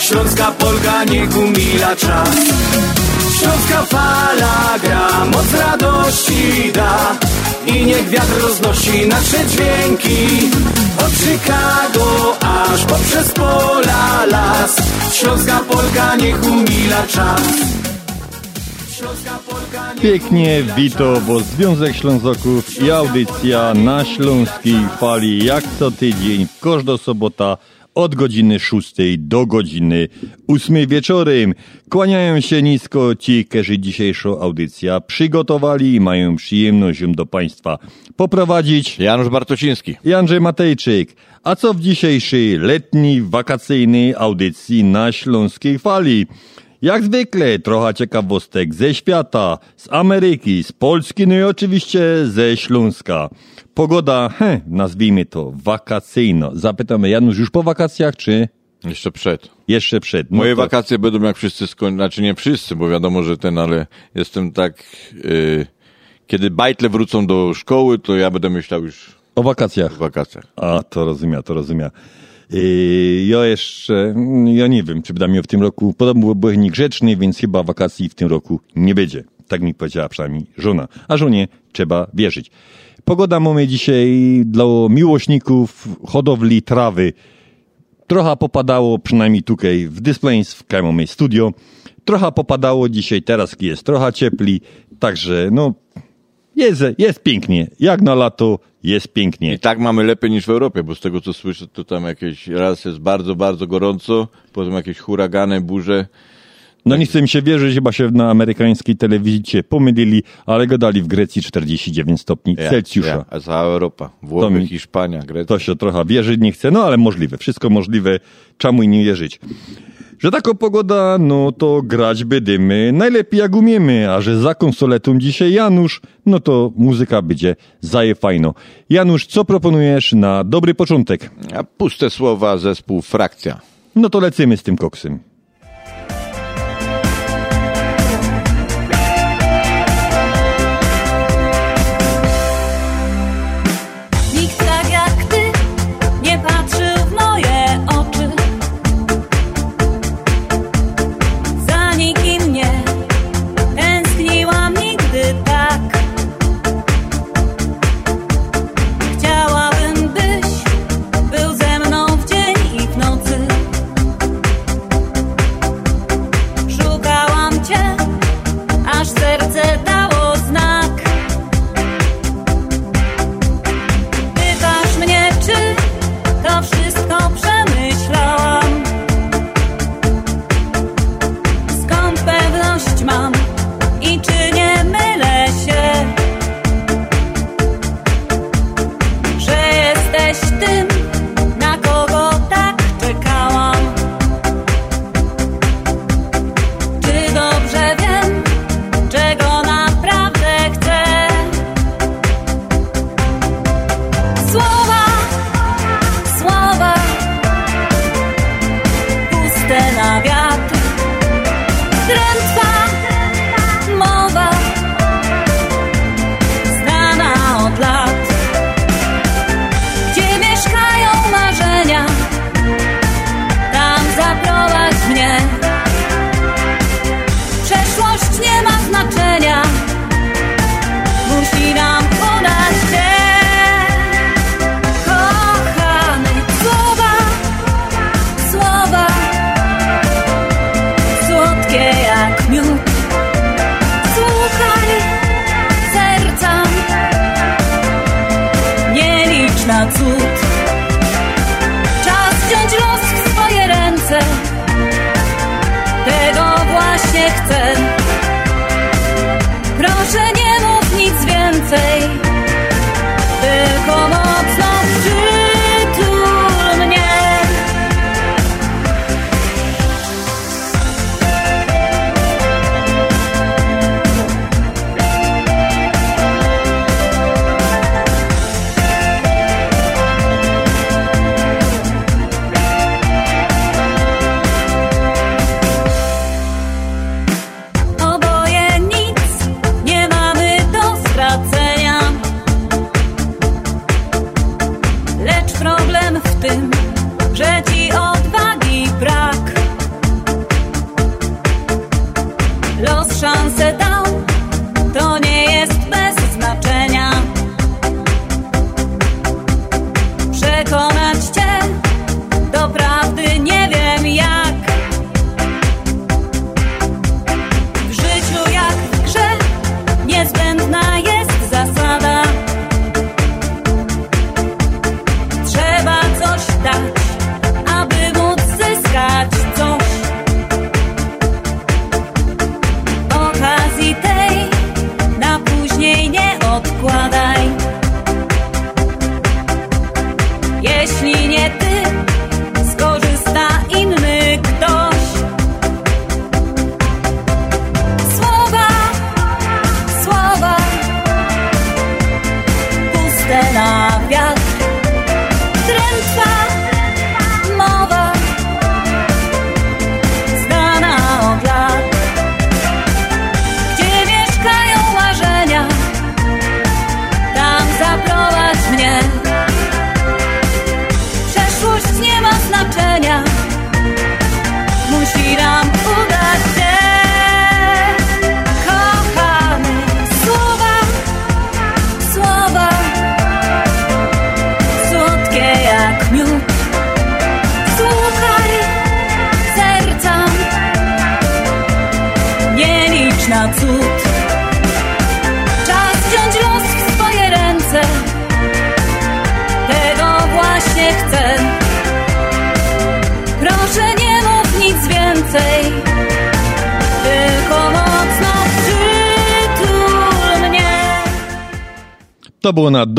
Śląska Polka niech umila czas. Śląska fala gra, moc radości da. I niech wiatr roznosi nasze dźwięki. Od Chicago aż poprzez pola las. Śląska Polka niech umila czas. Pięknie witowo Związek Ślązoków i audycja na Śląskiej Fali jak co tydzień, każda sobota od godziny 6 do godziny 8 wieczorem. Kłaniają się nisko ci, którzy dzisiejszą audycję przygotowali i mają przyjemność ją do Państwa poprowadzić. Janusz Bartosiński. I Andrzej Matejczyk. A co w dzisiejszej letniej, wakacyjnej audycji na Śląskiej Fali? Jak zwykle trochę ciekawostek ze świata, z Ameryki, z Polski, no i oczywiście ze Śląska. Pogoda, he, nazwijmy to wakacyjno. Zapytamy, Janusz, już po wakacjach, czy Jeszcze przed. jeszcze przed? No Moje to- wakacje będą jak wszyscy skończą, znaczy nie wszyscy, bo wiadomo, że ten, ale jestem tak, y, kiedy bajtle wrócą do szkoły, to ja będę myślał już O wakacjach. w wakacjach. A, to rozumiem, to rozumiem. Yy, ja jeszcze, mm, ja nie wiem, czy będę miał w tym roku, podobno byłem niegrzeczny, więc chyba wakacji w tym roku nie będzie. Tak mi powiedziała przynajmniej żona. A żonie trzeba wierzyć. Pogoda mamy dzisiaj dla miłośników hodowli trawy. Trochę popadało, przynajmniej tutaj w Displays, w KMOMie Studio. Trochę popadało dzisiaj, teraz jest trochę ciepli, także no, jest, jest pięknie. Jak na lato, jest pięknie. I tak mamy lepiej niż w Europie, bo z tego co słyszę, to tam jakieś, raz jest bardzo, bardzo gorąco, potem jakieś huragany, burze. No nie chcę mi się wierzyć, chyba się na amerykańskiej telewizji pomylili, ale gadali w Grecji 49 stopni Ja, Celsjusza. ja, a cała Europa. Włochy, mi- Hiszpania, Grecja. To się trochę wierzyć nie chce, no ale możliwe, wszystko możliwe, czemu i nie wierzyć. Że taka pogoda, no to grać będziemy najlepiej jak umiemy, a że za konsoletą dzisiaj Janusz, no to muzyka będzie zaje fajno. Janusz, co proponujesz na dobry początek? A puste słowa, zespół Frakcja. No to lecimy z tym koksem.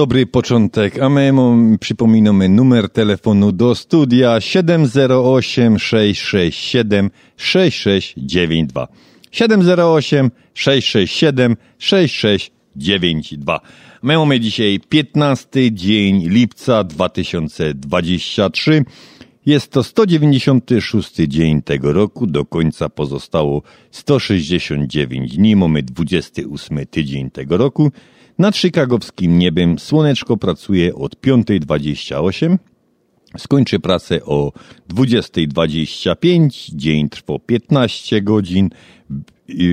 Dobry początek, a my przypominamy numer telefonu do studia 708 667 6692. 708 667 6692. My mamy dzisiaj 15 dzień lipca 2023. Jest to 196 dzień tego roku, do końca pozostało 169 dni, mamy 28 tydzień tego roku. Nad chicagowskim niebem słoneczko pracuje od 5.28. Skończy pracę o 20.25. Dzień trwa 15 godzin.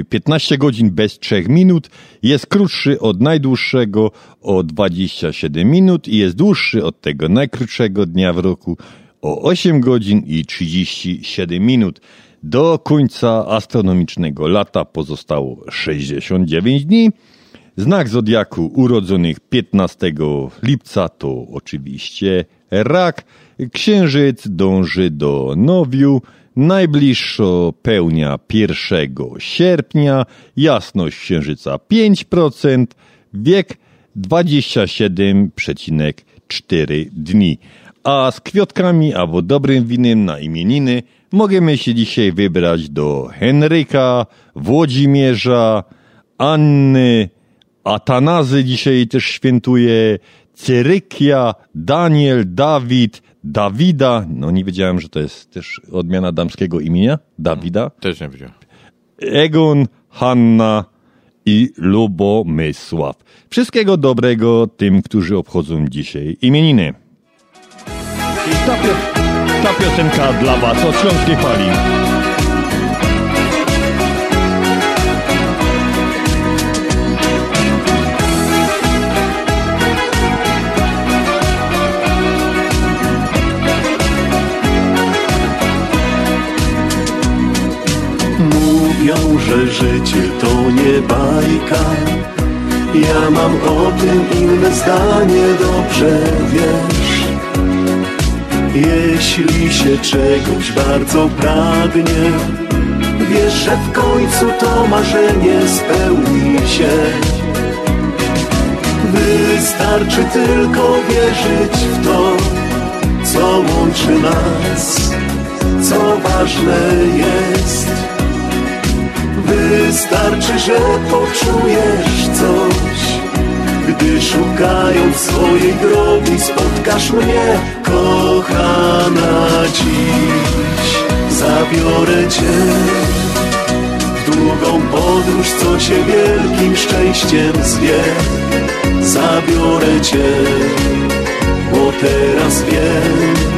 15 godzin bez 3 minut. Jest krótszy od najdłuższego o 27 minut i jest dłuższy od tego najkrótszego dnia w roku o 8 godzin i 37 minut. Do końca astronomicznego lata pozostało 69 dni. Znak zodiaku urodzonych 15 lipca to oczywiście rak. Księżyc dąży do nowiu. Najbliższo pełnia 1 sierpnia. Jasność księżyca 5%. Wiek 27,4 dni. A z kwiatkami albo dobrym winem na imieniny możemy się dzisiaj wybrać do Henryka, Włodzimierza, Anny, Atanazy dzisiaj też świętuje, Cyrykia, Daniel, Dawid, Dawida. No nie wiedziałem, że to jest też odmiana damskiego imienia. Dawida. Też nie wiedziałem. Egon, Hanna i Lubomysław. Wszystkiego dobrego tym, którzy obchodzą dzisiaj imieniny. I ta, ta piosenka dla Was od Śląskiej Fali. Mówią, że życie to nie bajka. Ja mam o tym inne zdanie, dobrze wiesz. Jeśli się czegoś bardzo pragnie Wiesz, że w końcu to marzenie spełni się. Wystarczy tylko wierzyć w to, co łączy nas, co ważne jest. Wystarczy, że poczujesz coś Gdy szukając swojej drogi spotkasz mnie Kochana dziś. Zabiorę Cię W długą podróż, co Cię wielkim szczęściem zwie. Zabiorę Cię Bo teraz wiem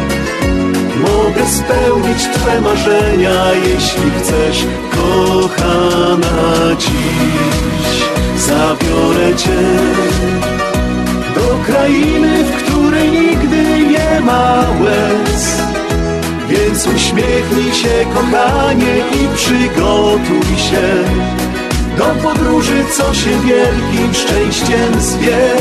Mogę spełnić Twe marzenia, jeśli chcesz, kochana dziś. Zabiorę Cię do krainy, w której nigdy nie ma łez. Więc uśmiechnij się, kochanie, i przygotuj się do podróży, co się wielkim szczęściem zwie.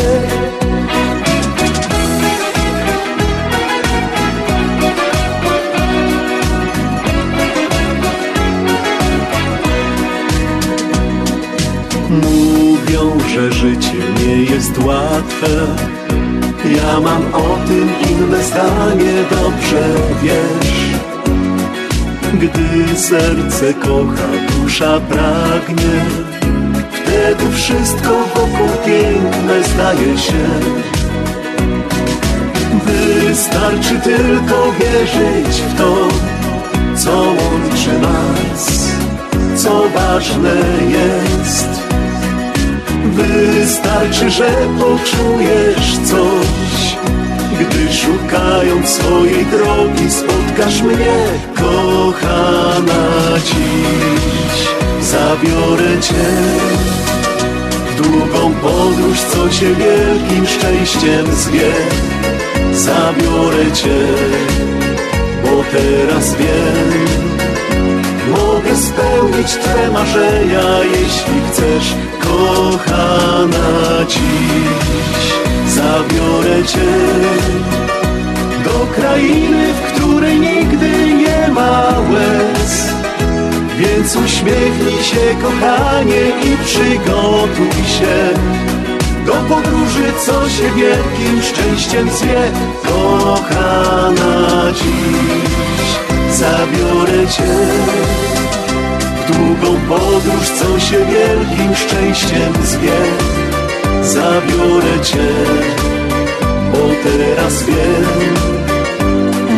Że życie nie jest łatwe. Ja mam o tym inne zdanie, dobrze wiesz. Gdy serce kocha, dusza pragnie Wtedy wszystko wokół piękne zdaje się. Wystarczy tylko wierzyć w to, co łączy nas, co ważne jest. Wystarczy, że poczujesz coś. Gdy szukając swojej drogi spotkasz mnie Kochana dziś Zabiorę Cię. W długą podróż, co Cię wielkim szczęściem zwie Zabiorę Cię Bo teraz wiem Mogę spełnić Twe marzenia, jeśli chcesz, kochana dziś. Zabiorę Cię do krainy, w której nigdy nie ma łez. Więc uśmiechnij się, kochanie, i przygotuj się do podróży, co się wielkim szczęściem zwie Kochana dziś zabiorę Cię. W długą podróż, co się wielkim szczęściem zwie Zabiorę Cię, bo teraz wiem.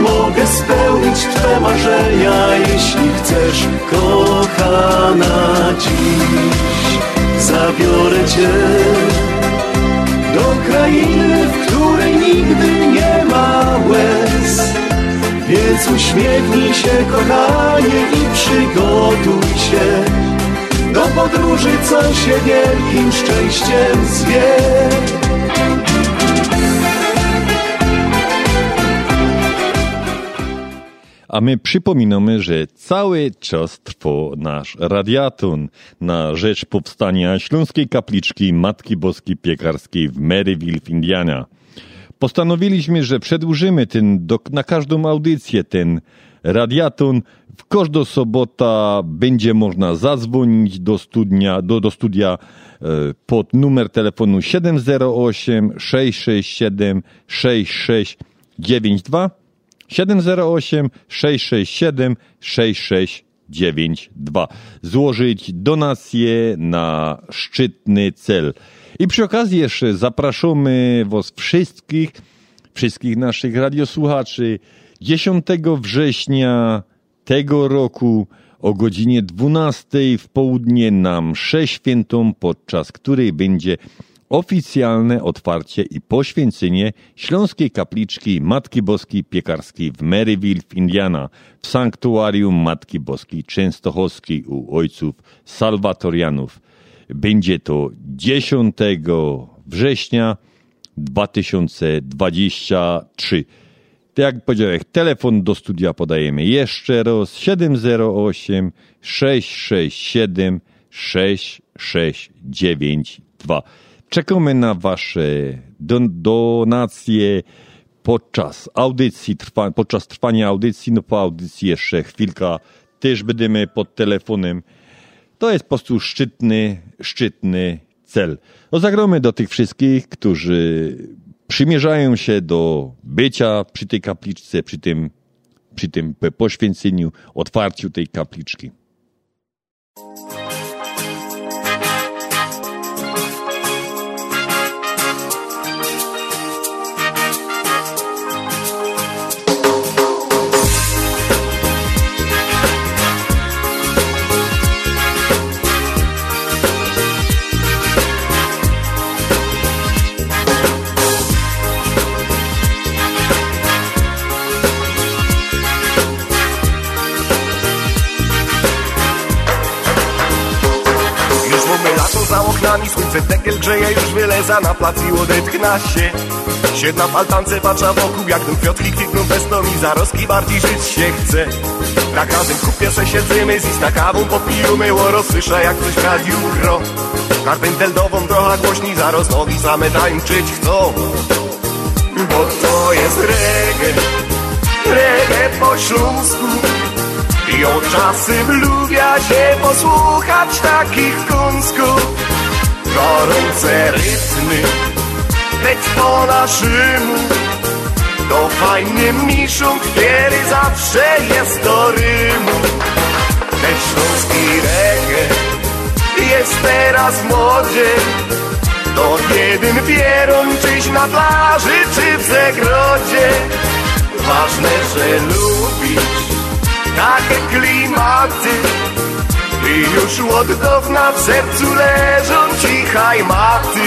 Mogę spełnić Twe marzenia, jeśli chcesz, kochana dziś. Zabiorę Cię do krainy, w której nigdy nie ma łez. Więc uśmiechnij się, kochanie, i przygotuj się do podróży, co się wielkim szczęściem zwie. A my przypominamy, że cały czas trwa nasz radiaton na rzecz powstania Śląskiej Kapliczki Matki Boskiej Piekarskiej w Maryville w Indiana. Postanowiliśmy, że przedłużymy ten, do, na każdą audycję ten radiaton. W każdą sobota będzie można zadzwonić do studia, do, do studia e, pod numer telefonu 708 667 6692 708 667 6692. Złożyć donację na szczytny cel. I przy okazji jeszcze zapraszamy Was wszystkich, wszystkich naszych radiosłuchaczy 10 września tego roku o godzinie 12 w południe na mszę świętą, podczas której będzie oficjalne otwarcie i poświęcenie Śląskiej Kapliczki Matki Boskiej Piekarskiej w Maryville w Indiana w sanktuarium Matki Boskiej Częstochowskiej u ojców Salwatorianów. Będzie to 10 września 2023. Tak jak powiedziałem, telefon do studia podajemy jeszcze raz 708 667 6692. Czekamy na Wasze donacje podczas audycji, trwa, podczas trwania audycji, no po audycji jeszcze chwilka też będziemy pod telefonem. To jest po prostu szczytny, szczytny cel. No zagromy do tych wszystkich, którzy przymierzają się do bycia przy tej kapliczce, przy tym, przy tym poświęceniu, otwarciu tej kapliczki. Oknami Słońce tekiel grzeje, już wyleza na plac i odetchna się. Siedna w altance patrza wokół, jak ten kwiatki kwitną festą i zaroski bardziej żyć się chce. Tak kupię se siedzimy, z ista kawą popijemy, łoro słysza jak coś w radiu gro. Karpenteldową trochę głośni, zaraz nogi same tańczyć chcą. Bo to jest reggae, reggae po śląsku. I od czasem lubia się posłuchać takich kąsków gorące rytmy, tekst po naszemu. To fajny miszunk, który zawsze jest do rymu. Ten śląski reggae jest teraz w modzie. To jeden pieron, czyś na plaży, czy w zagrodzie. Ważne, że lubisz takie klimaty już od dawna w sercu leżą cichaj maty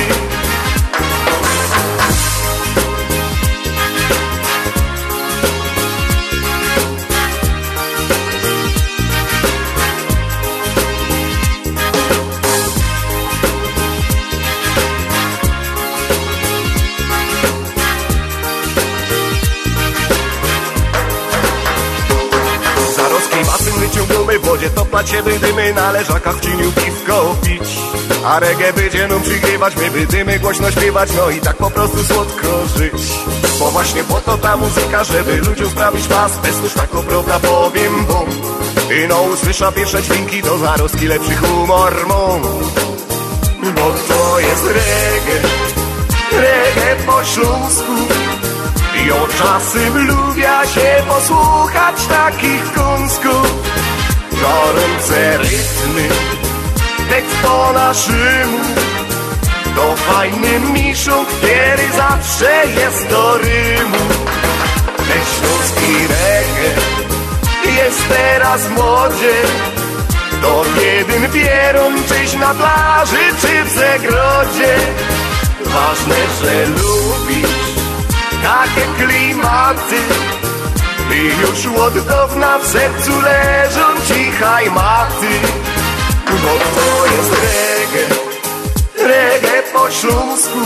w wodzie toplać się będziemy na leżakach cieniu piwko pić. A reggae będzie nam przygrywać, my będziemy głośno śpiewać No i tak po prostu słodko żyć. Bo właśnie po to ta muzyka, żeby ludziom sprawić pas. Bez tuż tak prawda powiem bum I no usłysza pierwsze dźwięki, to zaroski lepszy humor mą Bo to jest reggae, reggae po śląsku. I o czasem lubia się posłuchać takich kąsków Gorące rytmy, tekst po naszemu To fajny miszą, który zawsze jest do rymu. Ten śląski reggae jest teraz w modzie. To jeden wierun, czyś na plaży, czy w zagrodzie. Ważne, że lubisz takie klimaty Już od dawna w sercu leżą cichaj maty. Bo to jest reggae, reggae po śląsku.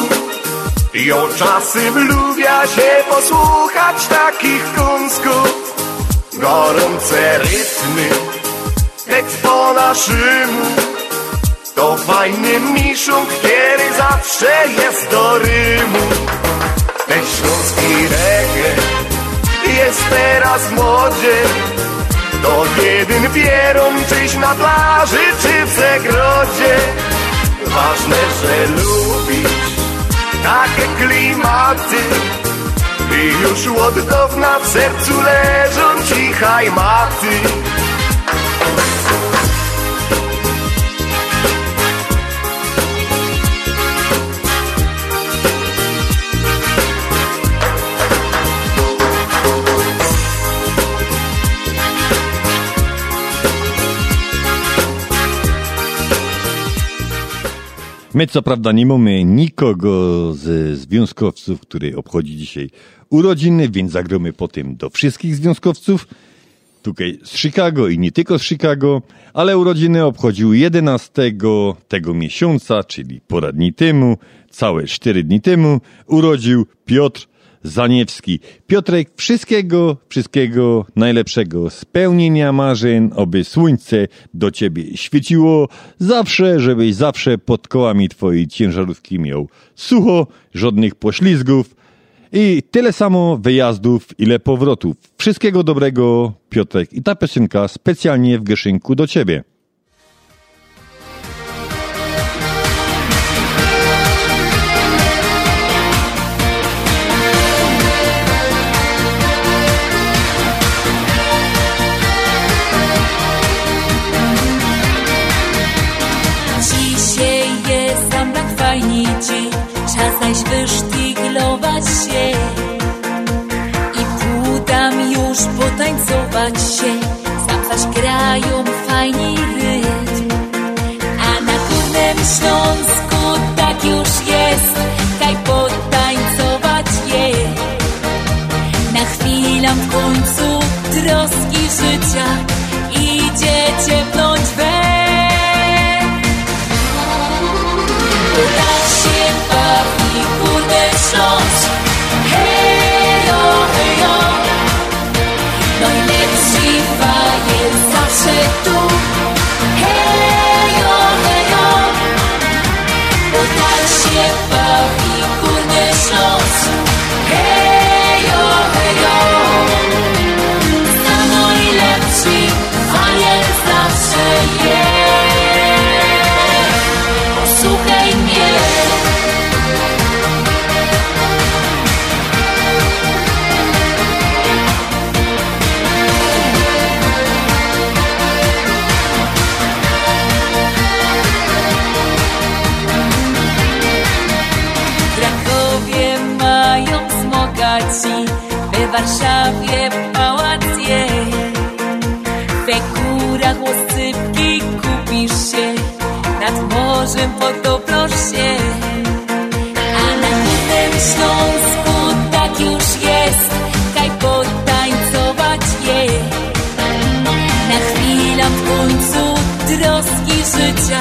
I o czasem lubia się posłuchać takich kąsków Gorące rytmy, tekst po naszemu To fajny miszą, który zawsze jest do rymu. Ten śląski reggae jest teraz w modzie To jeden wierun, czyś na plaży, czy w zagrodzie. Ważne, że lubisz takie klimaty i już od dawna w sercu leżą cichaj maty My co prawda nie mamy nikogo ze związkowców, który obchodzi dzisiaj urodziny, więc zagromy po tym do wszystkich związkowców. Tutaj z Chicago i nie tylko z Chicago, ale urodziny obchodził 11 tego miesiąca, czyli pora dni temu, całe 4 dni temu, urodził Piotr Zaniewski. Piotrek, wszystkiego, wszystkiego najlepszego, spełnienia marzeń, oby słońce do ciebie świeciło zawsze, żebyś zawsze pod kołami twojej ciężarówki miał sucho, żadnych poślizgów i tyle samo wyjazdów, ile powrotów. Wszystkiego dobrego, Piotrek. I ta piosenka specjalnie w Geszynku do ciebie. Zaś wysztyglować się. I pudam już potańcować się. Zaś grają fajny rytm. A na Górnym Śląsku tak już jest. Kaj potańcować je. Na chwilę w końcu troski życia. Idzie ciepnąć we. tak smogaci We Warszawie pałacje. We górach łosypki kupisz się Nad morzem potopisz się A na Górnym Śląsku tak już jest Kaj potańcować je. Na chwilę w końcu troski życia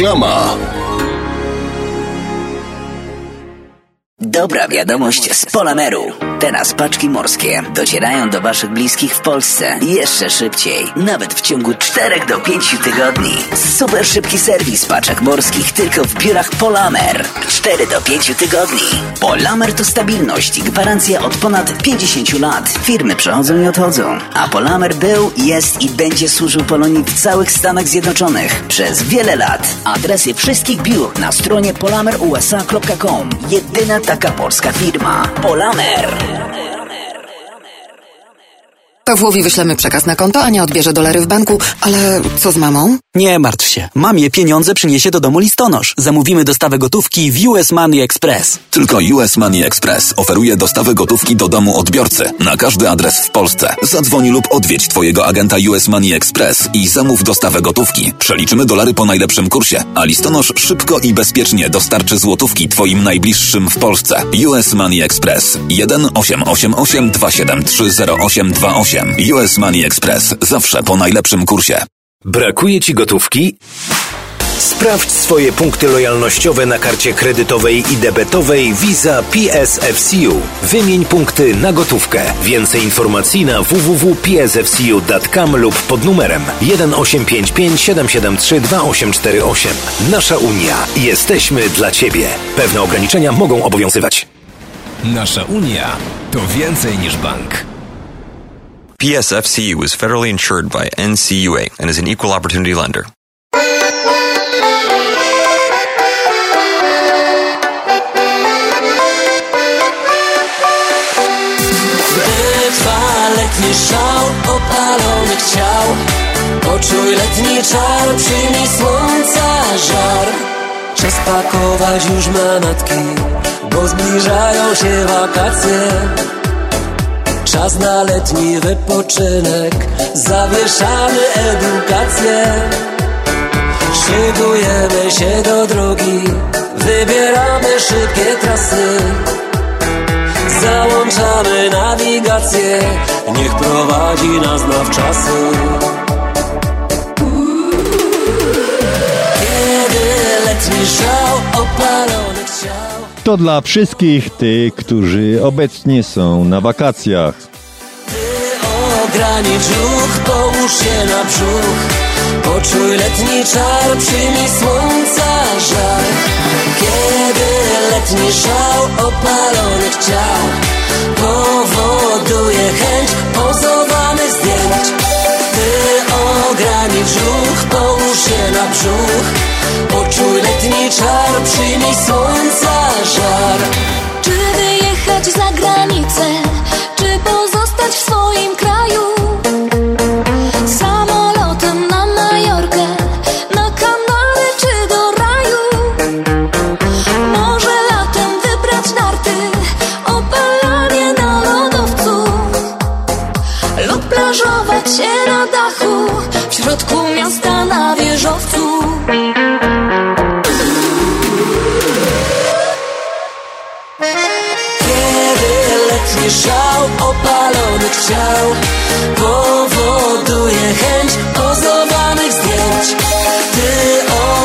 Reklama. Dobra wiadomość z Polameru. Teraz paczki morskie docierają do Waszych bliskich w Polsce jeszcze szybciej, nawet w ciągu 4 do 5 tygodni. Super szybki serwis paczek morskich tylko w biurach Polamer. 4 do 5 tygodni. Polamer to stabilność i gwarancja od ponad 50 lat. Firmy przychodzą i odchodzą, a Polamer był, jest i będzie służył Polonii w całych Stanach Zjednoczonych przez wiele lat. Adresy wszystkich biur na stronie polamerusa.com. Jedyna taka polska firma. Polamer. Pawłowi wyślemy przekaz na konto, Ania odbierze dolary w banku, ale co z mamą? Nie martw się. Mamie pieniądze przyniesie do domu listonosz. Zamówimy dostawę gotówki w US Money Express. Tylko US Money Express oferuje dostawę gotówki do domu odbiorcy na każdy adres w Polsce. Zadzwoni lub odwiedź Twojego agenta US Money Express i zamów dostawę gotówki. Przeliczymy dolary po najlepszym kursie, a listonosz szybko i bezpiecznie dostarczy złotówki Twoim najbliższym w Polsce. US Money Express 1 888 273 0828 US Money Express. Zawsze po najlepszym kursie. Brakuje Ci gotówki? Sprawdź swoje punkty lojalnościowe na karcie kredytowej i debetowej Visa PSFCU. Wymień punkty na gotówkę. Więcej informacji na www.psfcu.com lub pod numerem 1855 773 2848. Nasza Unia. Jesteśmy dla Ciebie. Pewne ograniczenia mogą obowiązywać. Nasza Unia to więcej niż bank. PSFCU is federally insured by NCUA and is an equal opportunity lender. Poczuj letni czar, słońca żar Czas pakować już manatki Bo zbliżają się wakacje Czas na letni wypoczynek. Zawieszamy edukację. Szykujemy się do drogi. Wybieramy szybkie trasy. Załączamy nawigację. Niech prowadzi nas na wczasy. Kiedy letni szał opalonych ciał To dla wszystkich tych, którzy obecnie są na wakacjach. Ogranicz ruch, połóż się na brzuch. Poczuj letni czar, przyjmij słońca żar. Kiedy letni szał opalonych ciał Powoduje chęć pozowanych zdjęć. Ty ogranicz ruch, połóż się na brzuch Poczuj letni czar, przyjmij słońca żar ciał. Powoduje chęć pozowanych zdjęć. Ty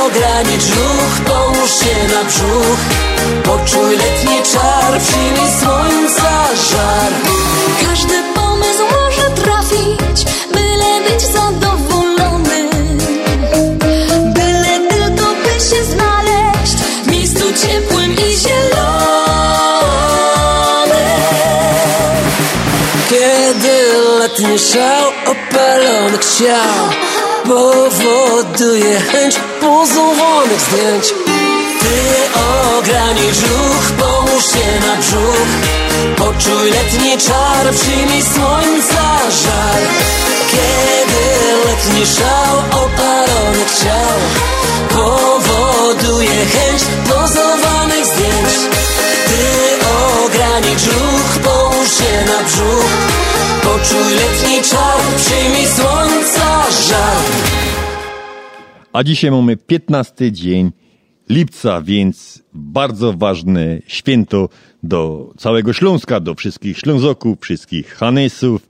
ogranicz ruch, połóż się na brzuch. Poczuj letni czar, przyjmij słońca letni szał opalonych ciał Powoduje chęć pozowanych zdjęć. Ty ogranicz ruch, połóż się na brzuch. Poczuj letni czar, przyjmij słońca żar Kiedy letni szał opalonych ciał Powoduje chęć pozowanych zdjęć. Ty ogranicz ruch, połóż się na brzuch Poczuj letni czar, przyjmij słońca żar A dzisiaj mamy 15 dzień lipca, więc bardzo ważne święto do całego Śląska, do wszystkich Ślązoków, wszystkich Hanesów.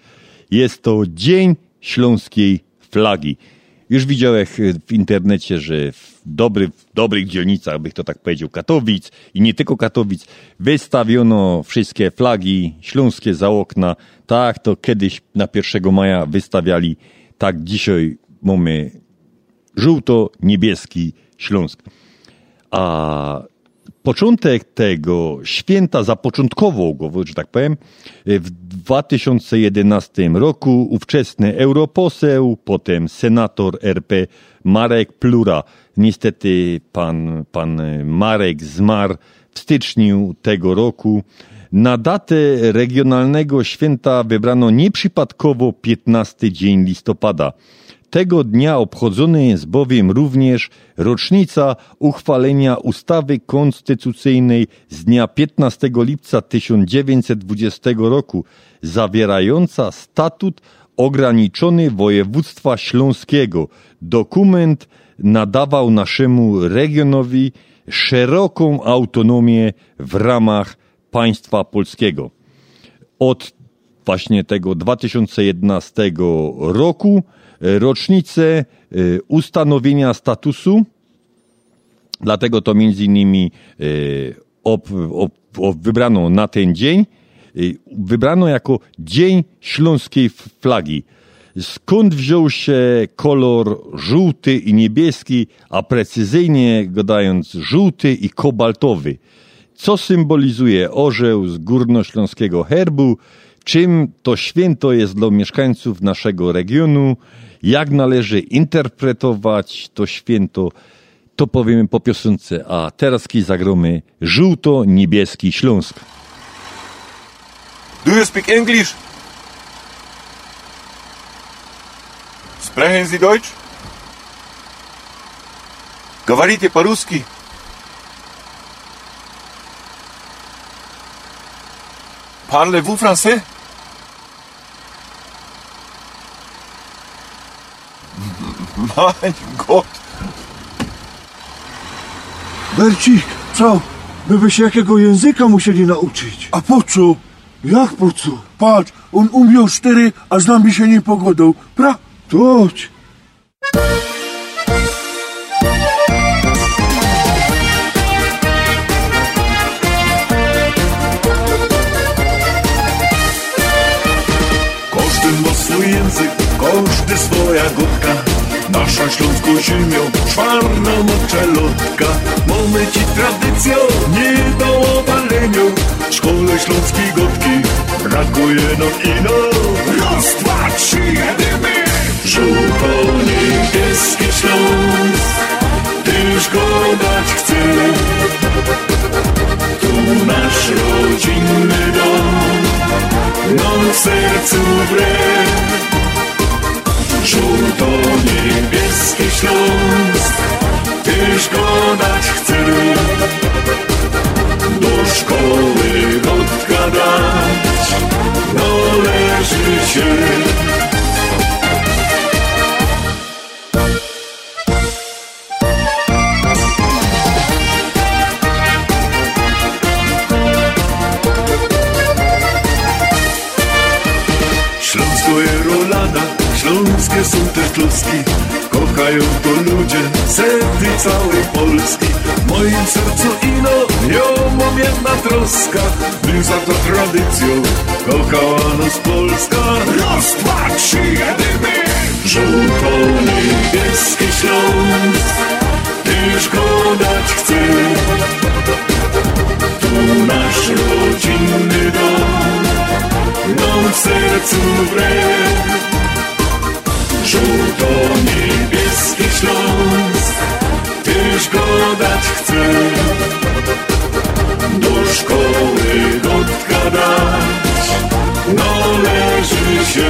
Jest to Dzień Śląskiej Flagi. Już widziałem w internecie, że w, dobry, w dobrych dzielnicach, bych to tak powiedział, Katowic i nie tylko Katowic, wystawiono wszystkie flagi śląskie za okna. Tak, to kiedyś na 1 maja wystawiali, tak dzisiaj mamy żółto-niebieski Śląsk. A początek tego święta zapoczątkował go, że tak powiem, w 2011 roku ówczesny europoseł, potem senator RP Marek Plura. Niestety pan, pan Marek zmarł w styczniu tego roku. Na datę regionalnego święta wybrano nieprzypadkowo 15 dzień listopada. Tego dnia obchodzony jest bowiem również rocznica uchwalenia ustawy konstytucyjnej z dnia 15 lipca 1920 roku, zawierająca statut ograniczony województwa śląskiego. Dokument nadawał naszemu regionowi szeroką autonomię w ramach państwa polskiego. Od właśnie tego 2011 roku rocznicę y, ustanowienia statusu. Dlatego to między innymi y, ob, ob, ob wybrano na ten dzień, wybrano jako Dzień Śląskiej Flagi. Skąd wziął się kolor żółty i niebieski, a precyzyjnie gadając żółty i kobaltowy? Co symbolizuje orzeł z górnośląskiego herbu? Czym to święto jest dla mieszkańców naszego regionu? jak należy interpretować to święto, to powiemy po piosence, a teraz kiedy zagromy żółto-niebieski Śląsk. Do you speak English? Sprechen Sie Deutsch? Говорите по-русски? Parlez-vous français? Mein Gott. Bercik, co? My by się jakiego języka musieli nauczyć. A po co? Jak po co? Patrz, on umiał cztery, a z nami się nie pogodą. Pra? Toć. Swoja godka. Nasza śląską ziemią czwarna moczelotka Mamy ci tradycją, nie do obalenia W szkole śląskiej gotki brakuje nam ino Raz, dwa, trzy, jedymy Żółto-niebieski Śląsk. Tyż go dać chce Tu nasz rodzinny dom. Nam w sercu wbrew Żółto-niebieski Śląsk. Tyż dać chcę. Do szkoły godka dać Należy się Śląskie są te kluski Kochają to ludzie Sety całej Polski. W moim sercu ino Ją mam jedna troska By za to tradycją Kochała nas Polska. Raz, dwa, trzy, jedymy Żółto-niebieski Śląsk Tyż go dać chce Tu nasz rodzinny dom Nam w sercu wbrew Żółto-niebieski Śląsk. Tyż go dać chce Do szkoły gotka dać. Należy się.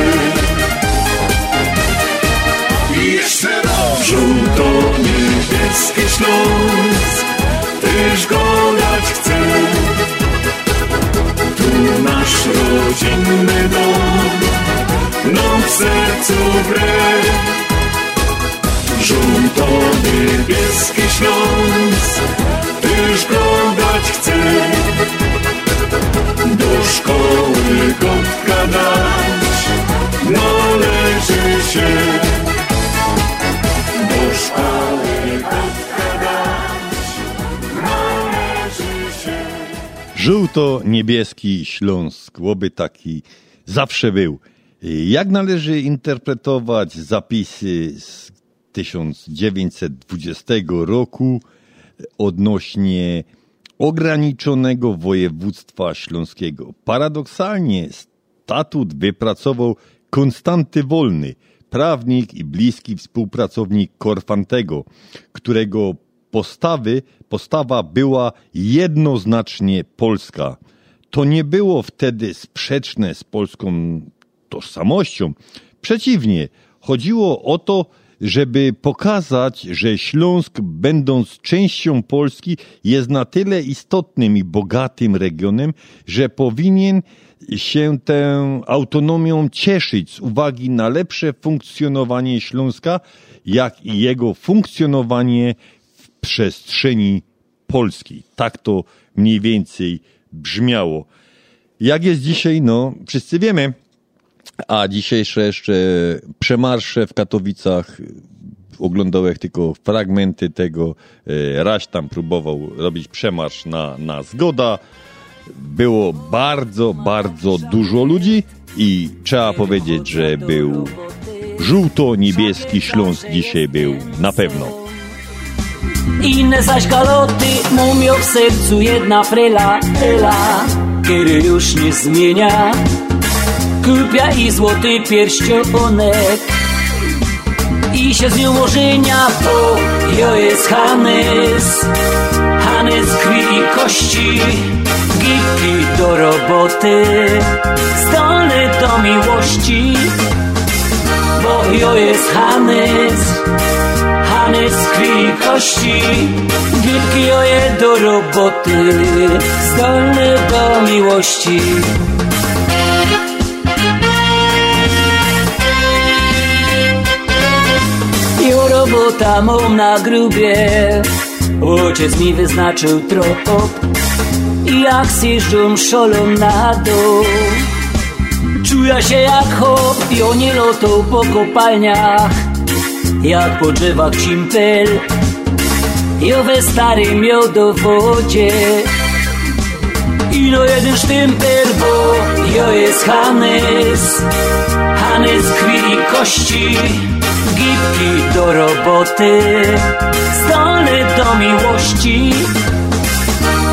I jeszcze raz. Żółto-niebieski Śląsk. Tyż go dać chce Tu nasz rodzinny dom nam w sercu. Żółto-niebieski Śląsk, tyż go dać chce. Do szkoły gotka dać, należy się. Żółto-niebieski Śląsk, łoby taki zawsze był. Jak należy interpretować zapisy z 1920 roku odnośnie ograniczonego województwa śląskiego? Paradoksalnie statut wypracował Konstanty Wolny, prawnik i bliski współpracownik Korfantego, którego postawy, postawa była jednoznacznie polska. To nie było wtedy sprzeczne z polską tożsamością. Przeciwnie, chodziło o to, żeby pokazać, że Śląsk, będąc częścią Polski, jest na tyle istotnym i bogatym regionem, że powinien się tę autonomią cieszyć z uwagi na lepsze funkcjonowanie Śląska, jak i jego funkcjonowanie w przestrzeni Polski. Tak to mniej więcej brzmiało. Jak jest dzisiaj, no, wszyscy wiemy. A dzisiejsze jeszcze przemarsze w Katowicach, oglądałem tylko fragmenty tego. E, Raś tam próbował robić przemarsz na, na zgoda. Było bardzo, bardzo dużo ludzi i trzeba powiedzieć, że był żółto-niebieski Śląsk dzisiaj był na pewno. Inne zaś galoty mumią w sercu jedna frela, ela, kiedy już nie zmienia. Kupia i złoty pierścionek. I się z nią ożenia, bo jo jest Hanys, Hanys krwi i kości, gipki do roboty, zdolny do miłości, bo jo jest Hanys, Hanys krwi i kości, gipki oje do roboty, zdolny do miłości. Jo robota mam na grubie. Ojciec mi wyznaczył trop. I jak zjeżdżą szolą na dół. Czuję się jak hop I oni lotą po kopalniach. Jak po drzewach cimpel Jo we starym miodowodzie Ino jeden sztympel, bo jo jest Hanys Hanys krwi i kości Gipki do roboty Zdolny do miłości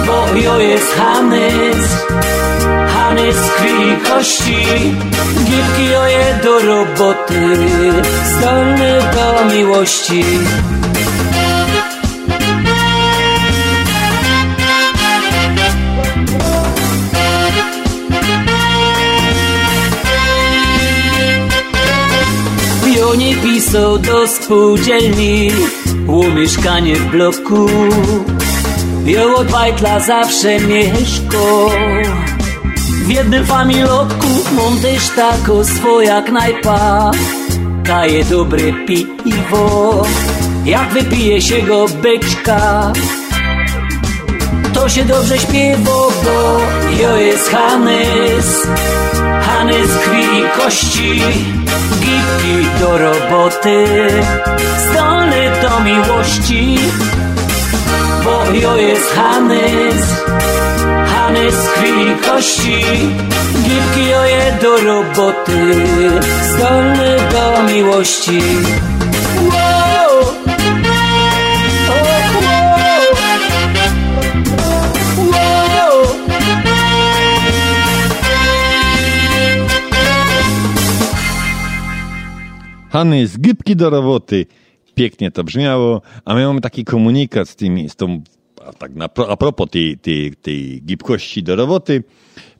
Bo jo jest Hanys Hanys krwi kości. Gipki oje do roboty Zdolny do miłości Pionie pisał do spółdzielni U mieszkanie w bloku. Od bajtla zawsze mieszko. W jednym familotku Mam też tako swoja knajpa Kaje dobre piwo. Jak wypije się go beczka to się dobrze śpiewa, bo jo jest Hanys. Hanys krwi i kości Gipki do roboty Zdolny do miłości. Bo jo jest Hanys. Hanys krwi i kości Gipki oje do roboty Zdolny do miłości Hany z gybki do roboty. Pięknie to brzmiało, a my mamy taki komunikat z tymi, z tą, a tak na, a propos tej, tej, tej gibkości do roboty.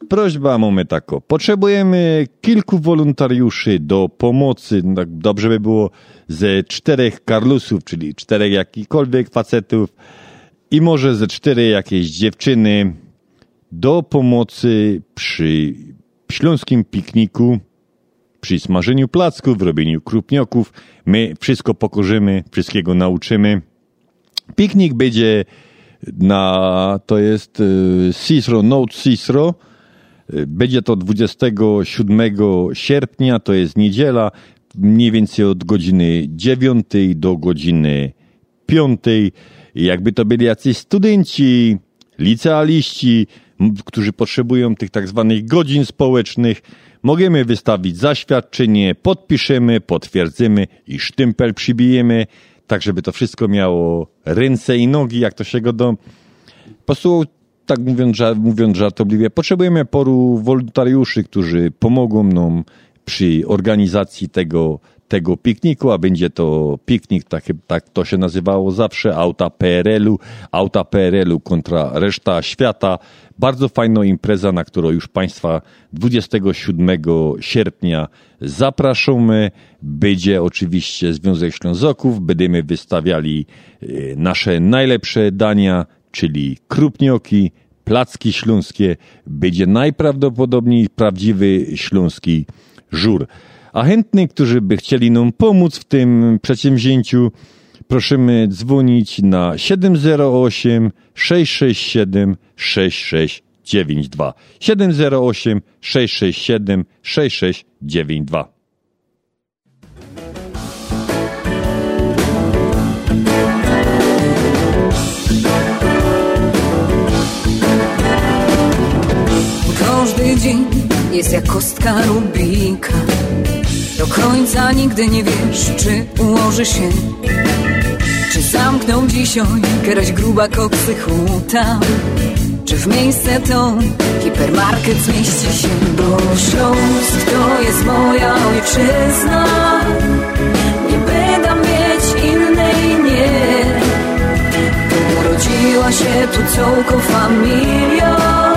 Prośba mamy taką. Potrzebujemy kilku wolontariuszy do pomocy. Tak dobrze by było ze czterech karlusów, czyli czterech jakichkolwiek facetów i może ze cztery jakieś dziewczyny do pomocy przy śląskim pikniku przy smażeniu placków, robieniu krupnioków. My wszystko pokorzymy, wszystkiego nauczymy. Piknik będzie na, to jest y, Cicero, Note Cicero. Y, Będzie to 27 sierpnia, to jest niedziela. mniej więcej od godziny 9 do godziny 5. Jakby to byli jacyś studenci, licealiści, którzy potrzebują tych tak zwanych godzin społecznych, możemy wystawić zaświadczenie, podpiszemy, potwierdzimy i sztympel przybijemy, tak żeby to wszystko miało ręce i nogi, jak to się go do... Po prostu, tak mówiąc, mówiąc żartobliwie, potrzebujemy poru wolontariuszy, którzy pomogą nam przy organizacji tego, tego pikniku, a będzie to piknik, tak, tak to się nazywało zawsze, auta PRL-u, auta PRL-u kontra reszta świata. Bardzo fajna impreza, na którą już Państwa 27 sierpnia zapraszamy. Będzie oczywiście Związek Ślązoków, będziemy wystawiali e, nasze najlepsze dania, czyli krupnioki, placki śląskie. Będzie najprawdopodobniej prawdziwy śląski żur. A chętnych, którzy by chcieli nam pomóc w tym przedsięwzięciu, prosimy dzwonić na 708 667 6692. 708 667 6692. Każdy dzień jest jak kostka Rubika Do końca nigdy nie wiesz, czy ułoży się. Czy zamknął dzisiaj jakaś gruba koksy huta? Czy w miejsce to hipermarket zmieści się? Bo Śląsk to jest moja ojczyzna. Nie będę mieć innej, nie. Urodziła się tu całką familią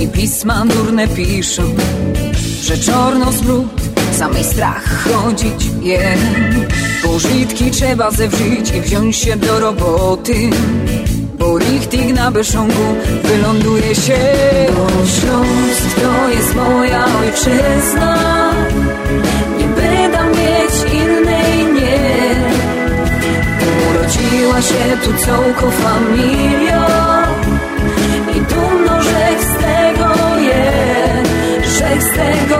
I pisma durne piszą Że czorno smród, samej strach chodzić je. Pożytki trzeba zewrzeć i wziąć się do roboty Bo lichtig na Beszongu wyląduje się. Bo Śląsk to jest moja ojczyzna Nie będę mieć innej, nie. Urodziła się tu całką familią tego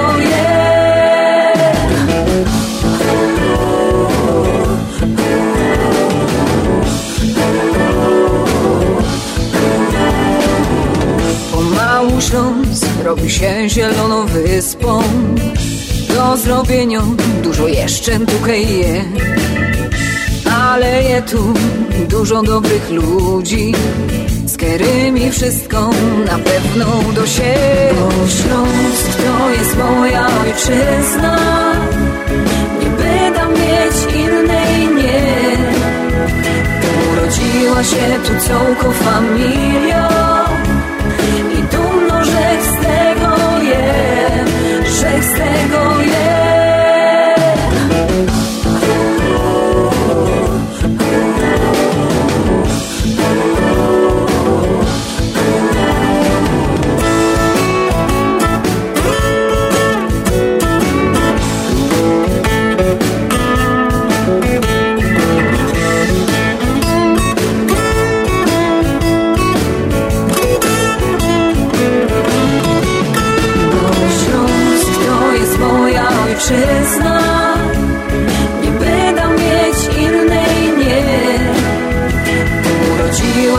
Pomału Śląsk robi się zieloną wyspą. Do zrobienia dużo jeszcze tutaj je Ale je tu dużo dobrych ludzi. Z którymi wszystko na pewno do siebie Bo Śląsk to jest moja ojczyzna. Nie będę mieć innej, nie. Urodziła się tu całką familią I dumno, że z tego je Że z tego je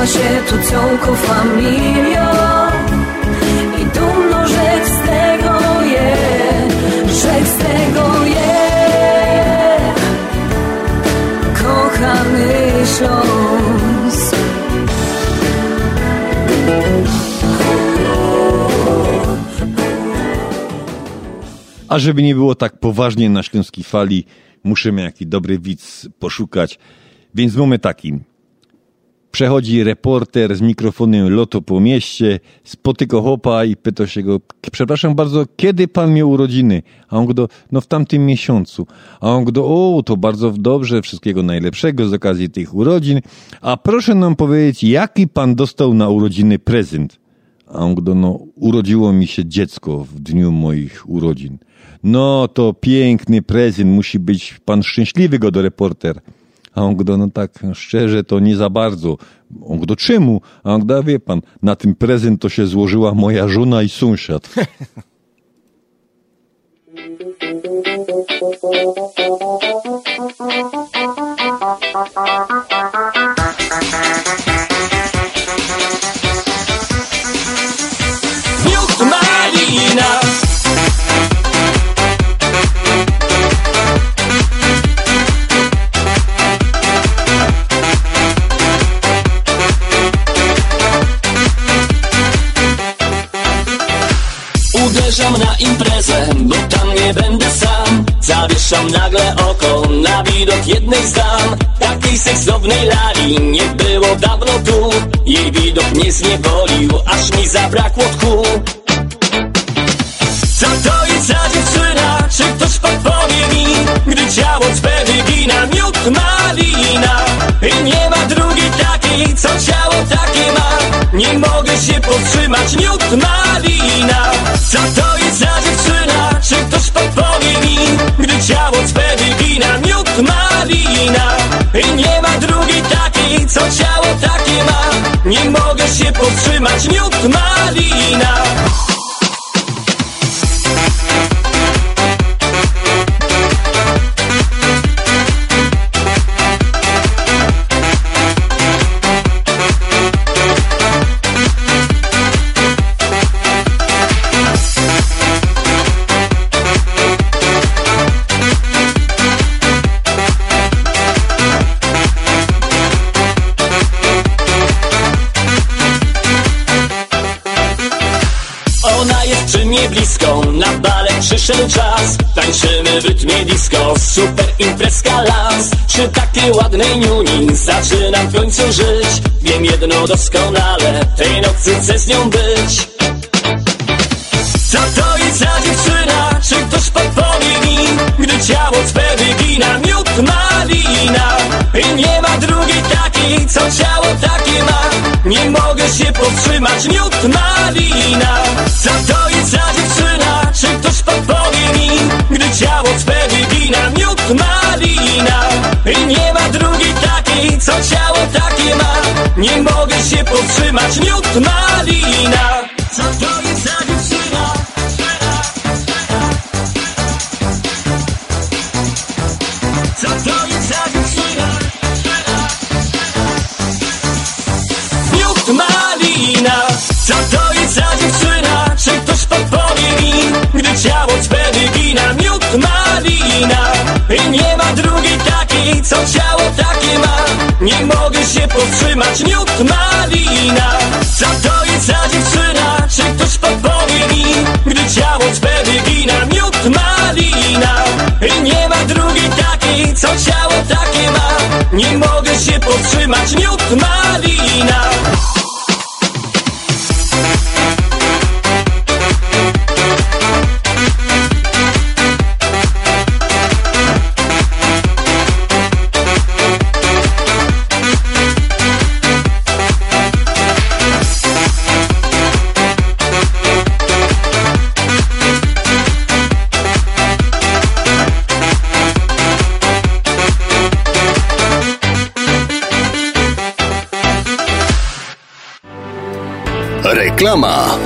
Urodziła się tu całką familią I dumno, że z tego je Że z tego je Kochany Śląsk A żeby nie było tak poważnie na śląskiej fali, musimy jakiś dobry widz poszukać. Więc mamy taki. Przechodzi reporter z mikrofonem loto po mieście, spotyka chłopa i pyta się go, przepraszam bardzo, kiedy pan miał urodziny? A on go, no w tamtym miesiącu. A on go, o, to bardzo dobrze, wszystkiego najlepszego z okazji tych urodzin. A proszę nam powiedzieć, jaki pan dostał na urodziny prezent? A on go, no, urodziło mi się dziecko w dniu moich urodzin. No, to piękny prezent, musi być pan szczęśliwy, go do reporter. A on go, no tak szczerze, to nie za bardzo. On go, czemu? A on go, wie pan, na tym prezent to się złożyła moja żona i sąsiad. Miód Uderzam na imprezę, bo tam nie będę sam. Zawieszam nagle oko na widok jednej z dam. Takiej seksownej lali nie było dawno tu. Jej widok mnie zniewolił, aż mi zabrakło tchu. Co to jest za dziewczyna? Czy ktoś podpowie mi? Gdy ciało cwe wygina miód malina? I nie ma drugiej takiej, co ciało takie ma. Nie mogę się powstrzymać, miód malina Co to jest za dziewczyna? Czy ktoś podpowie mi? Gdy ciało cwe końcu żyć. Wiem jedno doskonale, tej nocy chcę z nią być powstrzymać Miód malina Co to jest za dziewczyna? Czy ktoś podpowie mi? Gdy ciało cwe wygina Miód malina I nie ma drugiej takiej Co ciało takie ma Nie mogę się powstrzymać Miód malina Reklama.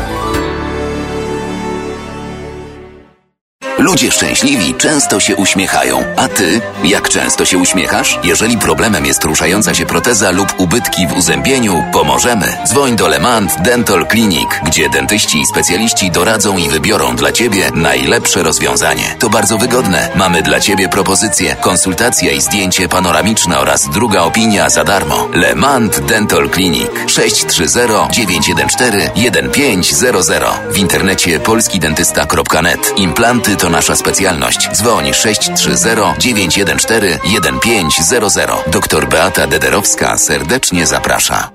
Ludzie szczęśliwi często się uśmiechają. A ty, jak często się uśmiechasz? Jeżeli problemem jest ruszająca się proteza lub ubytki w uzębieniu, pomożemy. Dzwoń do Lemant Dental Clinic, gdzie dentyści i specjaliści doradzą i wybiorą dla ciebie najlepsze rozwiązanie. To bardzo wygodne. Mamy dla ciebie propozycję, konsultacja i zdjęcie panoramiczne oraz druga opinia za darmo. Lemant Dental Clinic 630-914-1500 w internecie polskidentysta.net. Implanty to nasza specjalność. Dzwoń 630-914-1500. Doktor Beata Dederowska serdecznie zaprasza.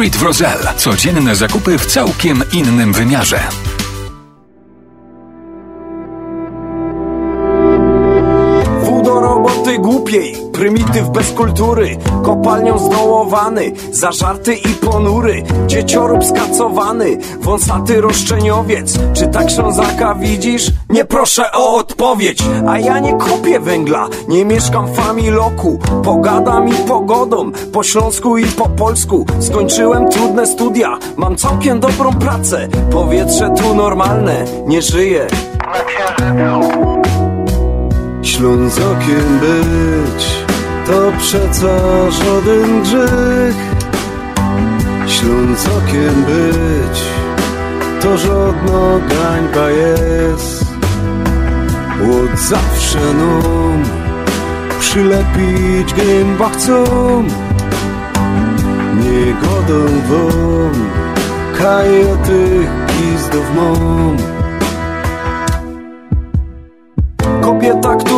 w Roselle. Codzienne zakupy w całkiem innym wymiarze. Roboty głupiej, prymityw bez kultury Kopalnią zdołowany, zażarty i ponury Dzieciorób skacowany, wąsaty roszczeniowiec. Czy tak Ślązaka widzisz? Nie proszę o odpowiedź. A ja nie kopię węgla, nie mieszkam w familoku. Pogadam i pogodą, po śląsku i po polsku. Skończyłem trudne studia, mam całkiem dobrą pracę. Powietrze tu normalne, nie żyję Ślązakiem być to przeca żaden grzech. Ślązokiem być to żadna gańba jest. Od zawsze nam przylepić gęba chcą. Nie godą wam kajety gizdów mam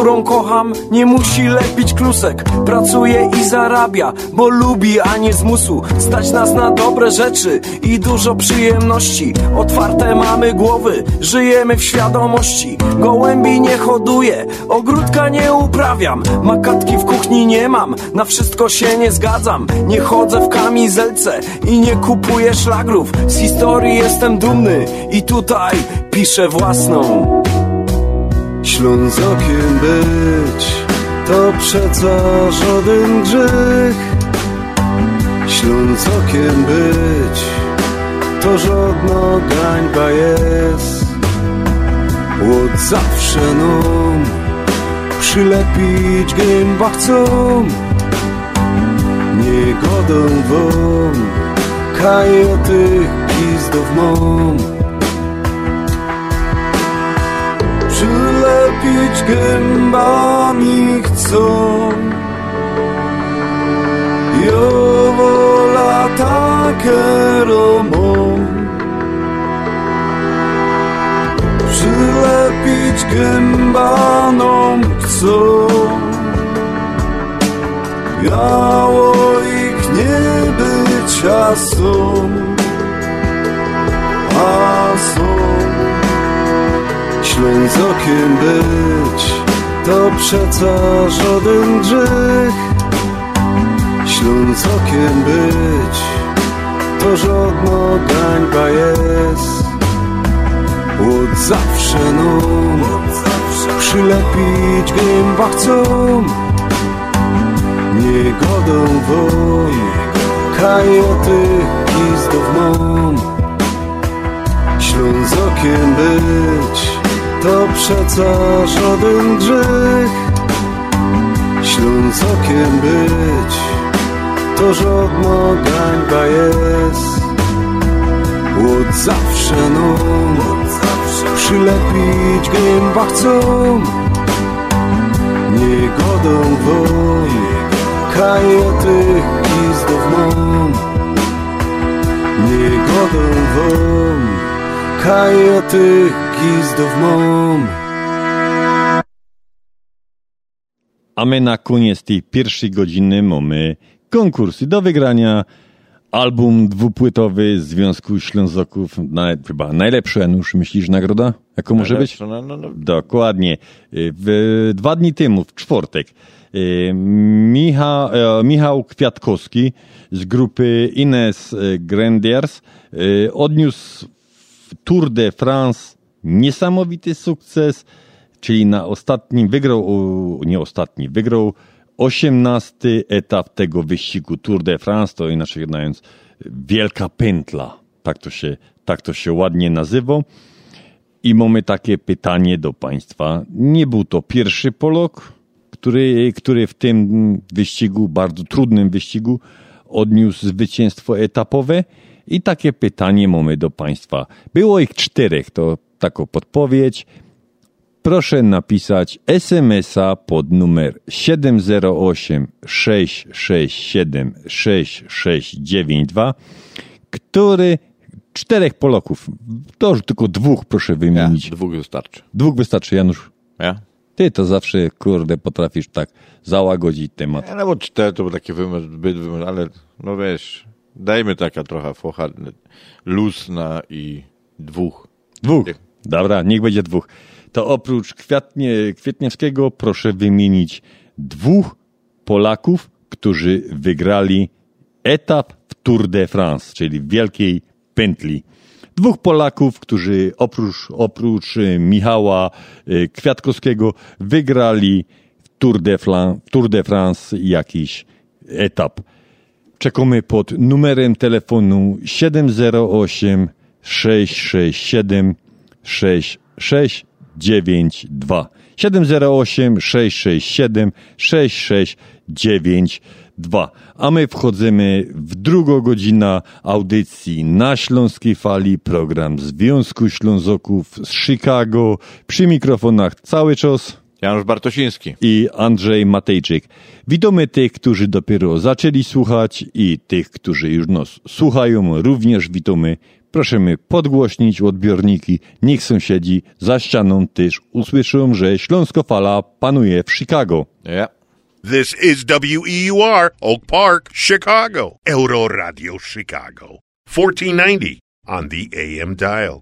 którą kocham, nie musi lepić klusek. Pracuje i zarabia, bo lubi, a nie zmusu. Stać nas na dobre rzeczy i dużo przyjemności. Otwarte mamy głowy, żyjemy w świadomości. Gołębi nie hoduję, ogródka nie uprawiam. Makatki w kuchni nie mam, na wszystko się nie zgadzam. Nie chodzę w kamizelce i nie kupuję szlagrów. Z historii jestem dumny i tutaj piszę własną Ślązokiem być to przeca żaden grzech. Ślązokiem być to żadna gańba jest. Od zawsze nam przylepić gęba chcą. Nie godą wam kajety gizdów mam przylepić gębami chcą. Jo wola takie romą. Przylepić gębanom chcą. Miało ich nie być, a są, Ślązokiem być. To przeca żaden grzech. Ślązokiem być. To żadna gańba jest. Od zawsze nam. Przylepić gęba chcą. Nie godą wam kajety gizdów mam. Ślązokiem być to przeca żaden grzech. Ślązokiem być to żadna gańba jest. Od zawsze nam przylepić gęba chcą Nie godą wam kajety gizdów mam. Nie godą wam kajety gizdów mam A my na koniec tej pierwszej godziny mamy konkursy do wygrania. Album dwupłytowy Związku Ślązoków, na, chyba najlepszy, Janusz, myślisz nagroda? Jaką może być? Najlepsza, no, no, no. Dokładnie. W, dwa dni temu, w czwartek, e, Michał, e, Michał Kwiatkowski z grupy Ines Grendiers e, odniósł Tour de France niesamowity sukces, czyli na ostatnim wygrał, nie ostatni, wygrał 18 etap tego wyścigu Tour de France, to inaczej mówiąc Wielka Pętla, tak to się, tak to się ładnie nazywa. I mamy takie pytanie do Państwa. Nie był to pierwszy Polok, który, który w tym wyścigu, bardzo trudnym wyścigu, odniósł zwycięstwo etapowe. I takie pytanie mamy do Państwa. Było ich czterech, to taką podpowiedź. Proszę napisać SMS-a pod numer 708 667 6692, który czterech Polaków, to już tylko dwóch proszę wymienić. Ja, dwóch wystarczy. Dwóch wystarczy, Janusz. Ja? Ty to zawsze, kurde, potrafisz tak załagodzić temat. Ja, no bo cztery to był taki wymysł, wymysł, ale no wiesz, dajmy taka trochę focha lusna i dwóch. Dwóch. Dobra, niech będzie dwóch. To oprócz Kwiatnie, Kwietniewskiego proszę wymienić dwóch Polaków, którzy wygrali etap w Tour de France, czyli w Wielkiej Pętli. Dwóch Polaków, którzy oprócz, oprócz Michała Kwiatkowskiego wygrali w Tour de, Flan, Tour de France jakiś etap. Czekamy pod numerem telefonu 708 667 6692. 708 667 6692. 2. A my wchodzimy w drugą godzinę audycji na Śląskiej Fali, program Związku Ślązoków z Chicago. Przy mikrofonach cały czas Janusz Bartosiński i Andrzej Matejczyk. Witamy tych, którzy dopiero zaczęli słuchać i tych, którzy już nas słuchają, również witamy. Prosimy podgłośnić odbiorniki, niech sąsiedzi za ścianą też usłyszą, że Śląskofala panuje w Chicago. Yeah. This is WEUR, Oak Park, Chicago. Euro Radio Chicago. 1490 on the AM dial.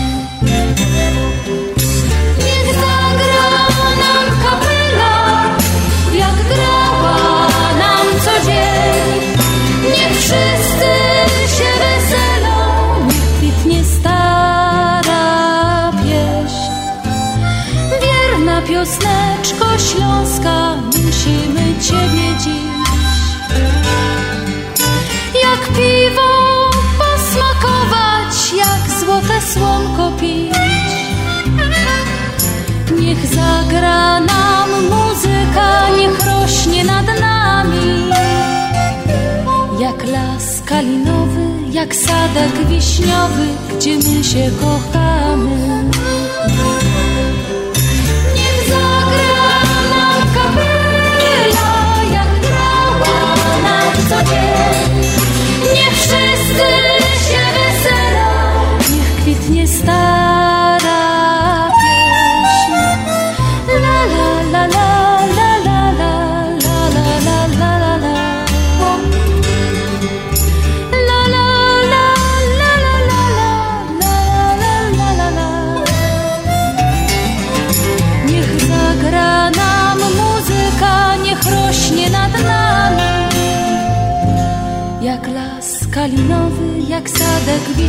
Wierna piosneczko śląska, musimy Ciebie dziś. Jak piwo posmakować, jak złote słonko pić. Niech zagra nam muzyka, niech rośnie nad nami. Jak las kalinowy, jak sadek wiśniowy, gdzie my się kochamy. そで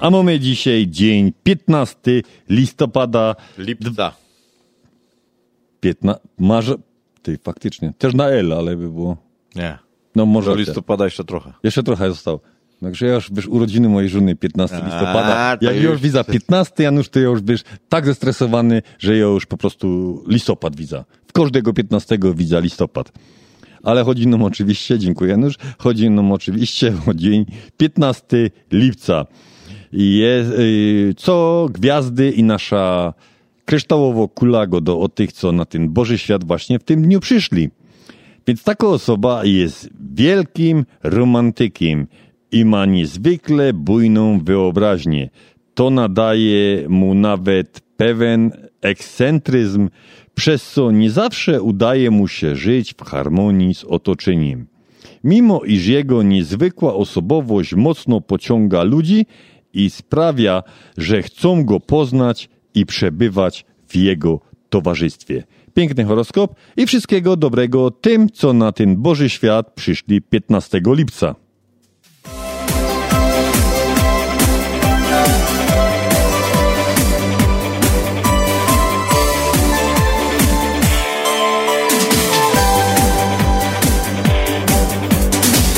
A mamy dzisiaj dzień 15 listopada. Lipca. 15. Marze... Ty, faktycznie. Też na L, ale by było... Nie. No może... Do listopada jeszcze trochę. Jeszcze trochę zostało. Także ja już, wiesz, urodziny mojej żony 15 A, listopada. to Jak już, już- widza 15 Janusz, to ja już, wiesz, tak zestresowany, że ja już po prostu listopad widza. W każdego 15 widza listopad. Ale chodzi nam oczywiście, dziękuję Janusz, chodzi nam oczywiście o dzień 15 lipca. Y, co gwiazdy i nasza kryształowo kula go do o tych, co na ten Boży świat właśnie w tym dniu przyszli. Więc taka osoba jest wielkim romantykiem i ma niezwykle bujną wyobraźnię. To nadaje mu nawet pewien ekscentryzm, przez co nie zawsze udaje mu się żyć w harmonii z otoczeniem. Mimo iż jego niezwykła osobowość mocno pociąga ludzi i sprawia, że chcą go poznać i przebywać w jego towarzystwie. Piękny horoskop i wszystkiego dobrego tym, co na ten Boży świat przyszli 15 lipca.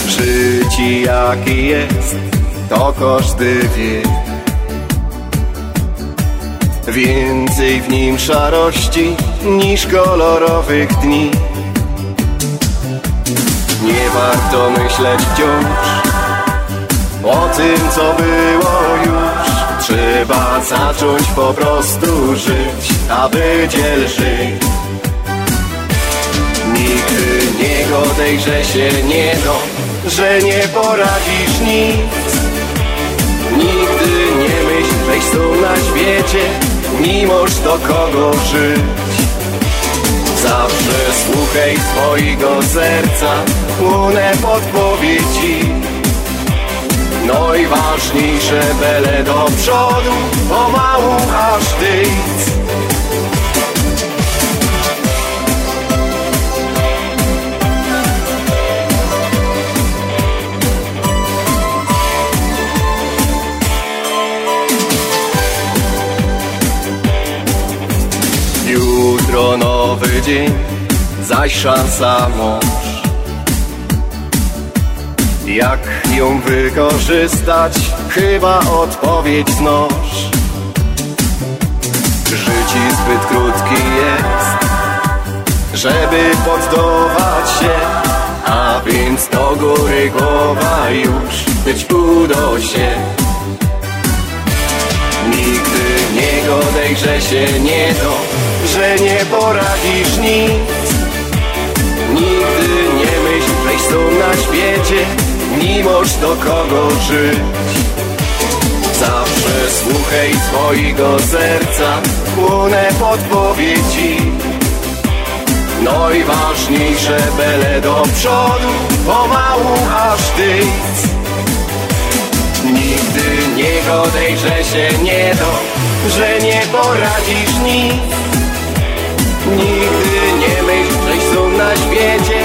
Życie jaki jest to każdy wie. Więcej w nim szarości niż kolorowych dni. Nie warto myśleć wciąż o tym, co było już. Trzeba zacząć po prostu żyć, aby dziel żyć. Nigdy nie godejże się nie do, że nie poradzisz nic. Nigdy nie myśl, weź tu na świecie, możesz do kogo żyć. Zawsze słuchaj swojego serca, łunę podpowiedzi. No i ważniejsze bele do przodu, pomału aż tyc. Dzień, zaś szansa mąż. Jak ją wykorzystać, chyba odpowiedź znosz. Życie zbyt krótki jest, żeby poddawać się, a więc do góry głowa już być udo się. Nigdy nie godejże się nie to, że nie poradzisz nic. Nigdy nie myśl, weź tu na świecie, możesz do kogo żyć. Zawsze słuchaj swojego serca, łunę podpowiedzi. No ważniejsze bele do przodu, pomału aż tyc. Nigdy nie godejże się nie do, że nie poradzisz nic. Nigdy nie myśl, żeś tu na świecie,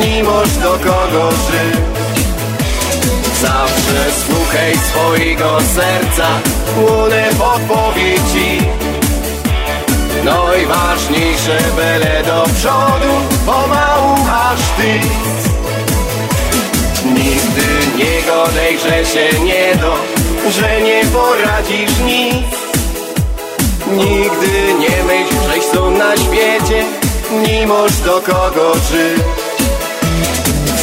nie możesz do kogo żyć. Zawsze słuchaj swojego serca, łunę podpowiedzi. No i ważniejsze bele do przodu, pomału aż tyc. Nigdy nie godejże się nie do, że nie poradzisz nic. Nigdy nie myśl, żeś tu na świecie, możesz do kogo żyć.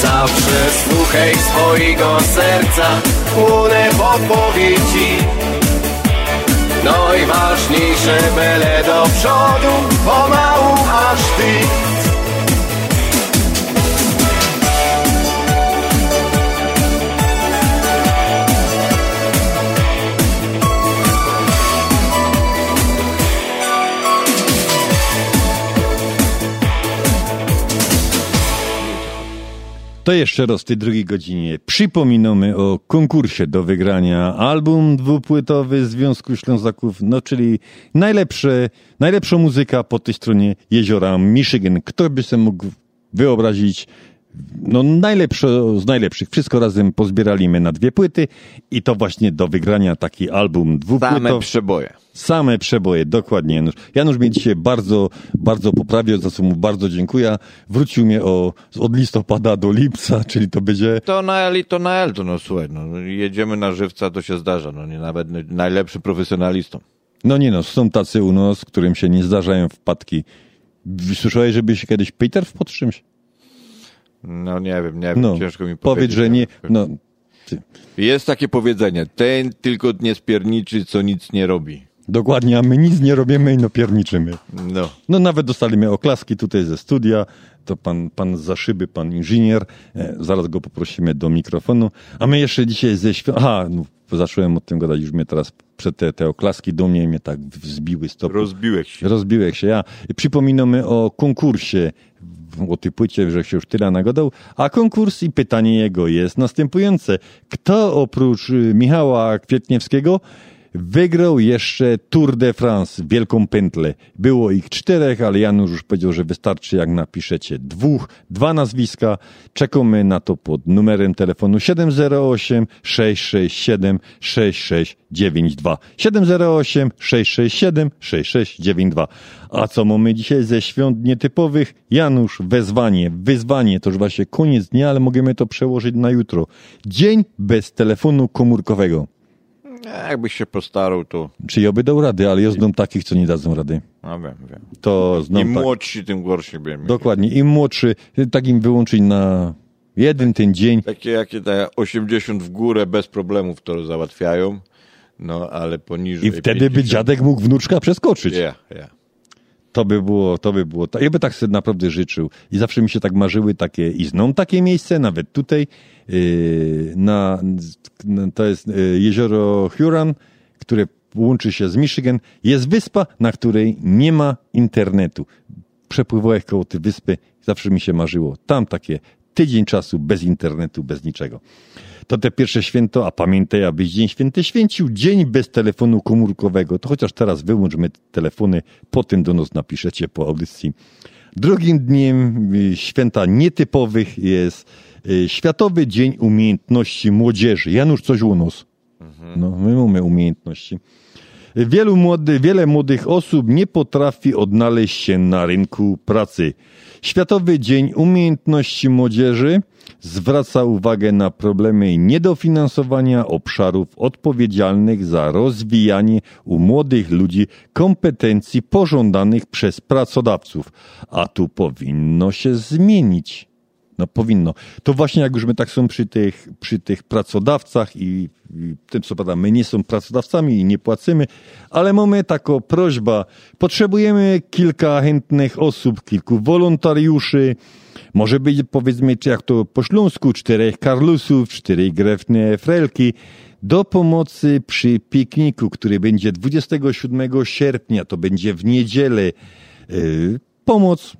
Zawsze słuchaj swojego serca, łunę podpowiedzi. No i ważniejsze bele do przodu, pomału aż ty. To jeszcze raz w tej drugiej godzinie przypominamy o konkursie do wygrania album dwupłytowy Związku Ślązaków, no czyli najlepsze, najlepsza muzyka po tej stronie jeziora Michigan. Kto by sobie mógł wyobrazić no najlepsze z najlepszych. Wszystko razem pozbieraliśmy na dwie płyty i to właśnie do wygrania taki album dwupłytowy. Same przeboje. Same przeboje, dokładnie Janusz. Janusz mnie dzisiaj bardzo, bardzo poprawił, za co mu bardzo dziękuję. Wrócił mnie o, od listopada do lipca, czyli to będzie... To na L i to na L, to no słuchaj, no, jedziemy na żywca, to się zdarza, no nie nawet najlepszym profesjonalistom. No nie no, są tacy u nas, którym się nie zdarzają wpadki. Słyszałeś, żeby się kiedyś Peter wpadł czymś? No nie wiem, nie wiem, No, ciężko mi powiedz, powiedzieć. że nie, no, Jest takie powiedzenie, ten tylko nie spierniczy, co nic nie robi. Dokładnie, a my nic nie robimy i no pierniczymy. No. No nawet dostaliśmy oklaski tutaj ze studia, to pan, pan za szyby, pan inżynier, e, zaraz go poprosimy do mikrofonu, a my jeszcze dzisiaj ze świąt... Aha, no, zacząłem o tym gadać, już mnie teraz przed te, te oklaski do mnie mnie tak wzbiły stopy. Rozbiłeś się. Rozbiłem się, ja. Przypominamy o konkursie, tej płycie, że się już tyle nagadał, a konkurs i pytanie jego jest następujące. Kto oprócz y, Michała Kwietniewskiego wygrał jeszcze Tour de France, wielką pętlę. Było ich czterech, ale Janusz już powiedział, że wystarczy jak napiszecie dwóch, dwa nazwiska. Czekamy na to pod numerem telefonu 708 667 6692. 708 667 6692. A co mamy dzisiaj ze świąt nietypowych? Janusz, wezwanie, wyzwanie, to już właśnie koniec dnia, ale możemy to przełożyć na jutro. Dzień bez telefonu komórkowego. Jakbyś się postarał, to... Czy ja by dał rady, ale ja znam takich, co nie dadzą rady. No wiem, wiem. To znam Im tak. młodsi, tym gorsi wiem. Dokładnie. Im młodszy, takim wyłączyć na jeden ten dzień. Takie jakie te 80 w górę bez problemów to załatwiają, no ale poniżej... I wtedy by dziadek mógł wnuczka przeskoczyć. Ja, ja. To by było, to by było. Ja by tak sobie naprawdę życzył. I zawsze mi się tak marzyły takie, i znam takie miejsce, nawet tutaj, na, na, to jest yy, jezioro Huron, które łączy się z Michigan. Jest wyspa, na której nie ma internetu. Przepływałem koło tej wyspy, zawsze mi się marzyło. Tam takie tydzień czasu bez internetu, bez niczego. To te pierwsze święto, a pamiętaj, abyś Dzień Święty święcił, dzień bez telefonu komórkowego. To chociaż teraz wyłączmy te telefony, potem do nas napiszecie po audycji. Drugim dniem y, święta nietypowych jest y, Światowy Dzień Umiejętności Młodzieży. Janusz, coś u nas. No, my mamy umiejętności. Wielu młody, wiele młodych osób nie potrafi odnaleźć się na rynku pracy. Światowy Dzień Umiejętności Młodzieży zwraca uwagę na problemy niedofinansowania obszarów odpowiedzialnych za rozwijanie u młodych ludzi kompetencji pożądanych przez pracodawców. A tu powinno się zmienić. No powinno. To właśnie jak już my tak są przy tych, przy tych pracodawcach i, i tym co prawda my nie są pracodawcami i nie płacimy, ale mamy taką prośbę. Potrzebujemy kilka chętnych osób, kilku wolontariuszy. Może być powiedzmy, czy jak to po śląsku, czterech karlusów, czterej grewne frelki do pomocy przy pikniku, który będzie 27 sierpnia, to będzie w niedzielę. Yy, pomoc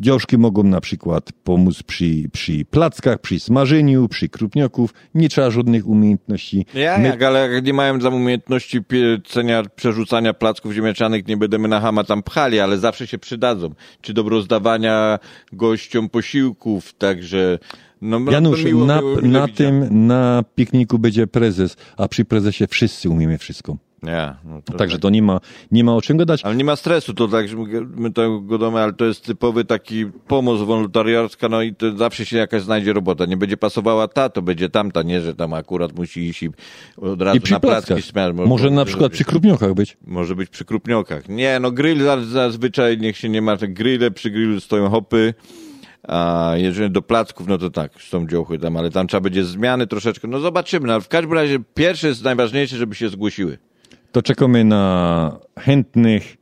Dzioszki mogą na przykład pomóc przy, przy plackach, przy smażeniu, przy krupnioków. Nie trzeba żadnych umiejętności. Ja, My- jak, ale jak nie mają tam umiejętności piecenia, przerzucania placków ziemniaczanych, nie będziemy na hama tam pchali, ale zawsze się przydadzą. Czy do rozdawania gościom posiłków, także... No, no, Janusz, miło, na, miło, na mile tym, na pikniku będzie prezes, a przy prezesie wszyscy umiemy wszystko. Ja, no to Także to nie ma, nie ma o czym gadać. Ale nie ma stresu, to tak, że my- to godamy, ale to jest typowy taki pomoc wolontariacka, no i to zawsze się jakaś znajdzie robota. Nie będzie pasowała ta, to będzie tamta, nie, że tam akurat musi iść i od razu I na placki śmiać. Może na przykład przy krupniokach być. Może być przy krupniokach. Nie, no grill za- zazwyczaj niech się nie ma, grille, przy grillu stoją hopy, a jeżeli do placków, no to tak, są działchy tam, ale tam trzeba będzie zmiany troszeczkę, no zobaczymy, no, ale w każdym razie pierwsze jest najważniejsze, żeby się zgłosiły. To czekamy na chętnych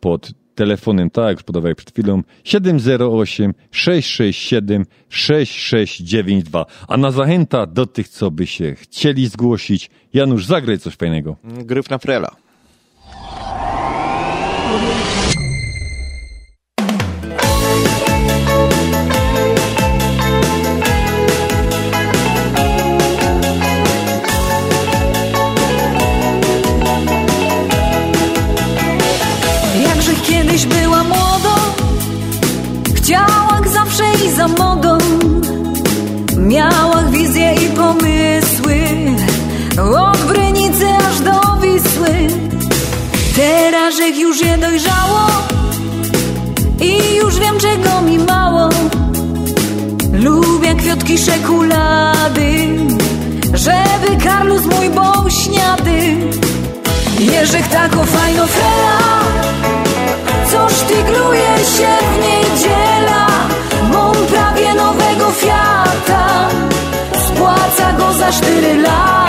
pod telefonem, tak jak już podawałem przed chwilą, 708 667 6692. A na zachęta do tych, co by się chcieli zgłosić, Janusz, zagraj coś fajnego. Gryf na frela. Chciała zawsze i za modą Miała wizje i pomysły. Od Brynicy aż do Wisły. Teraz ich już je dojrzało I już wiem czego mi mało. Lubię kwiatki szekulady Żeby Karlus mój był śniady. Jerzych tako fajno frela Co sztygluje się w niedziela Spłaca go za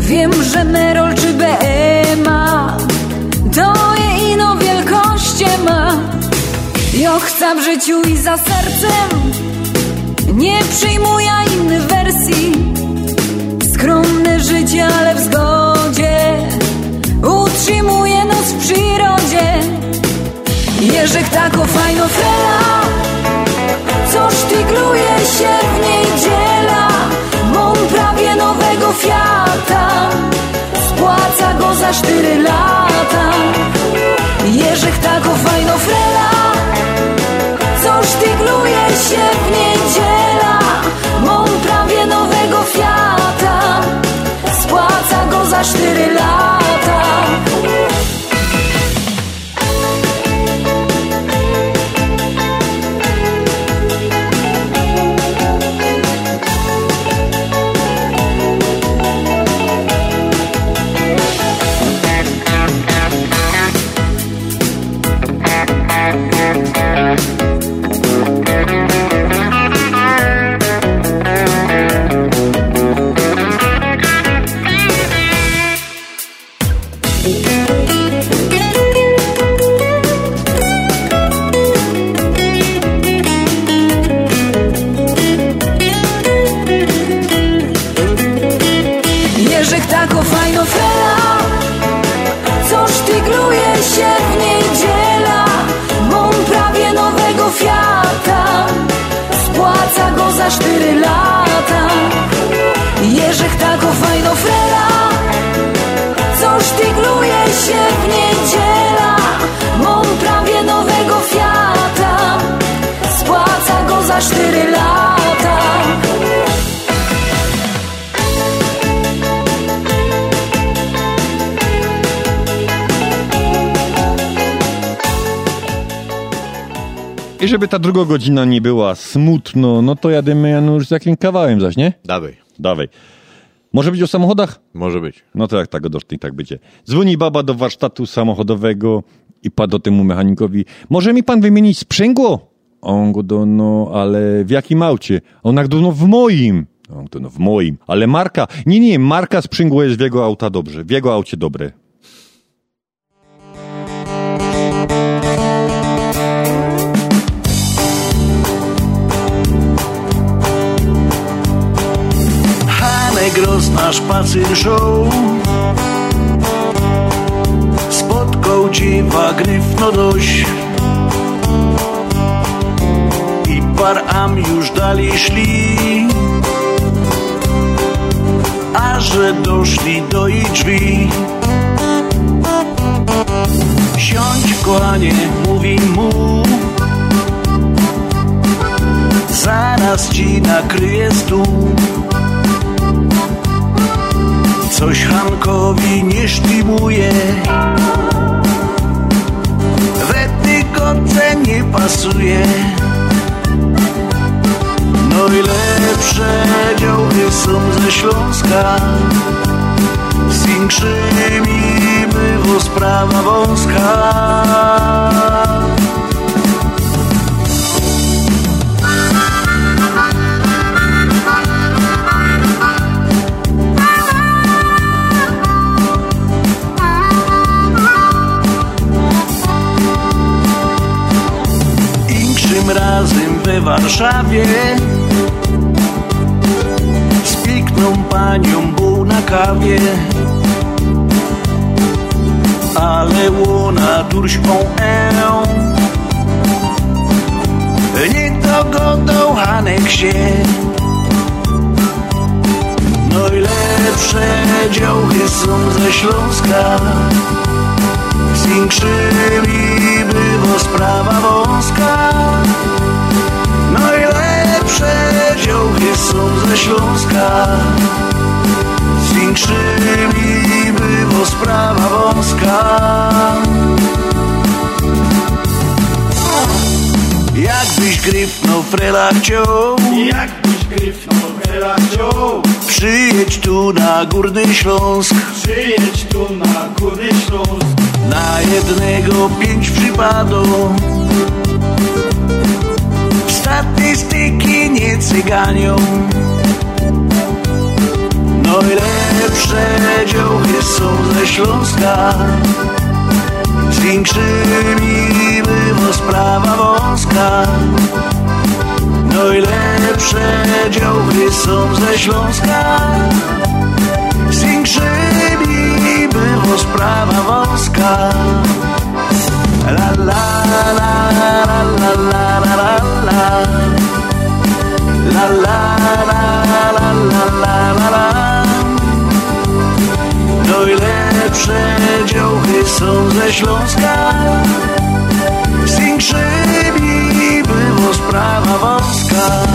Wiem, że Merol czy To je ino wielkości ma Jo chcę w życiu i za sercem. Nie przyjmuję innych wersji. Skromne życie, ale w zgodzie. Utrzymuję nos w przyrodzie. Jerzyk tako fajno frela. Co sztygluje się w niedziela Mam prawie nowego Fiata Spłaca go za cztery lata. Jerzyk tako fajno frela. Co sztygluje się w niedziela? Mam prawie nowego Fiata. Spłaca go za cztery lata I żeby ta druga godzina nie była smutno, no to jademy Janusz z jakim kawałem zaś, nie? Dawaj. Dawaj. Może być o samochodach? Może być. No to jak tak doszli, tak będzie. Dzwoni baba do warsztatu samochodowego i pada temu mechanikowi. Może mi pan wymienić sprzęgło? On go do, no, ale w jakim aucie? On jak do, no w moim. On to, no w moim. Ale marka? Nie, nie, marka sprzęgło jest w jego auta dobrze. W jego aucie dobre. Rozna szpacyr show Spotkał dziewa gryfno dość I par am już dalej szli. A że doszli do jej drzwi. Siądź kochanie, mówi mu. Zaraz ci nakryję stół Coś Hankowi nie sztimuje We tygodce nie pasuje. No i lepsze działy są ze Śląska. Z większymi bywa sprawa wąska Inkszym razem we Warszawie. Z piękną panią był na kawie. Ale łona durśką eł. Nie dogodał Hanek się. No działy są ze Śląska. Z bywa sprawa wąska. No i lepsze działy są ze Śląska. Z większymi bywa sprawa wąska. Jakbyś gryfno frela chciał. Jakbyś gryfno frela chciał. Przyjedź tu na Górny Śląsk. Przyjedź tu na Górny Śląsk Na jednego pięć przypadów Statystyki nie cyganią. Najlepsze dziołchy są ze Śląska. Z większymi bywa sprawa wąska. Najlepsze dziołchy są ze Śląska. Z większymi bywa sprawa wąska La la la la la la la la la La la la la la la la la Najlepsze dziołchy są ze Śląska Z większymi było sprawa wąska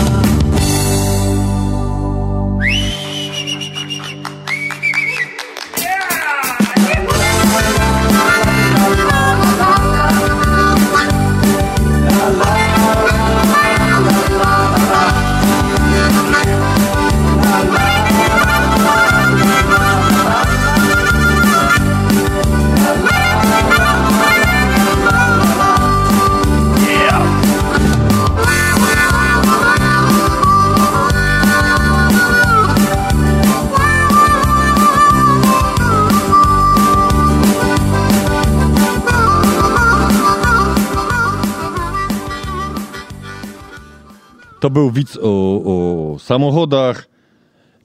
był widz o, o samochodach.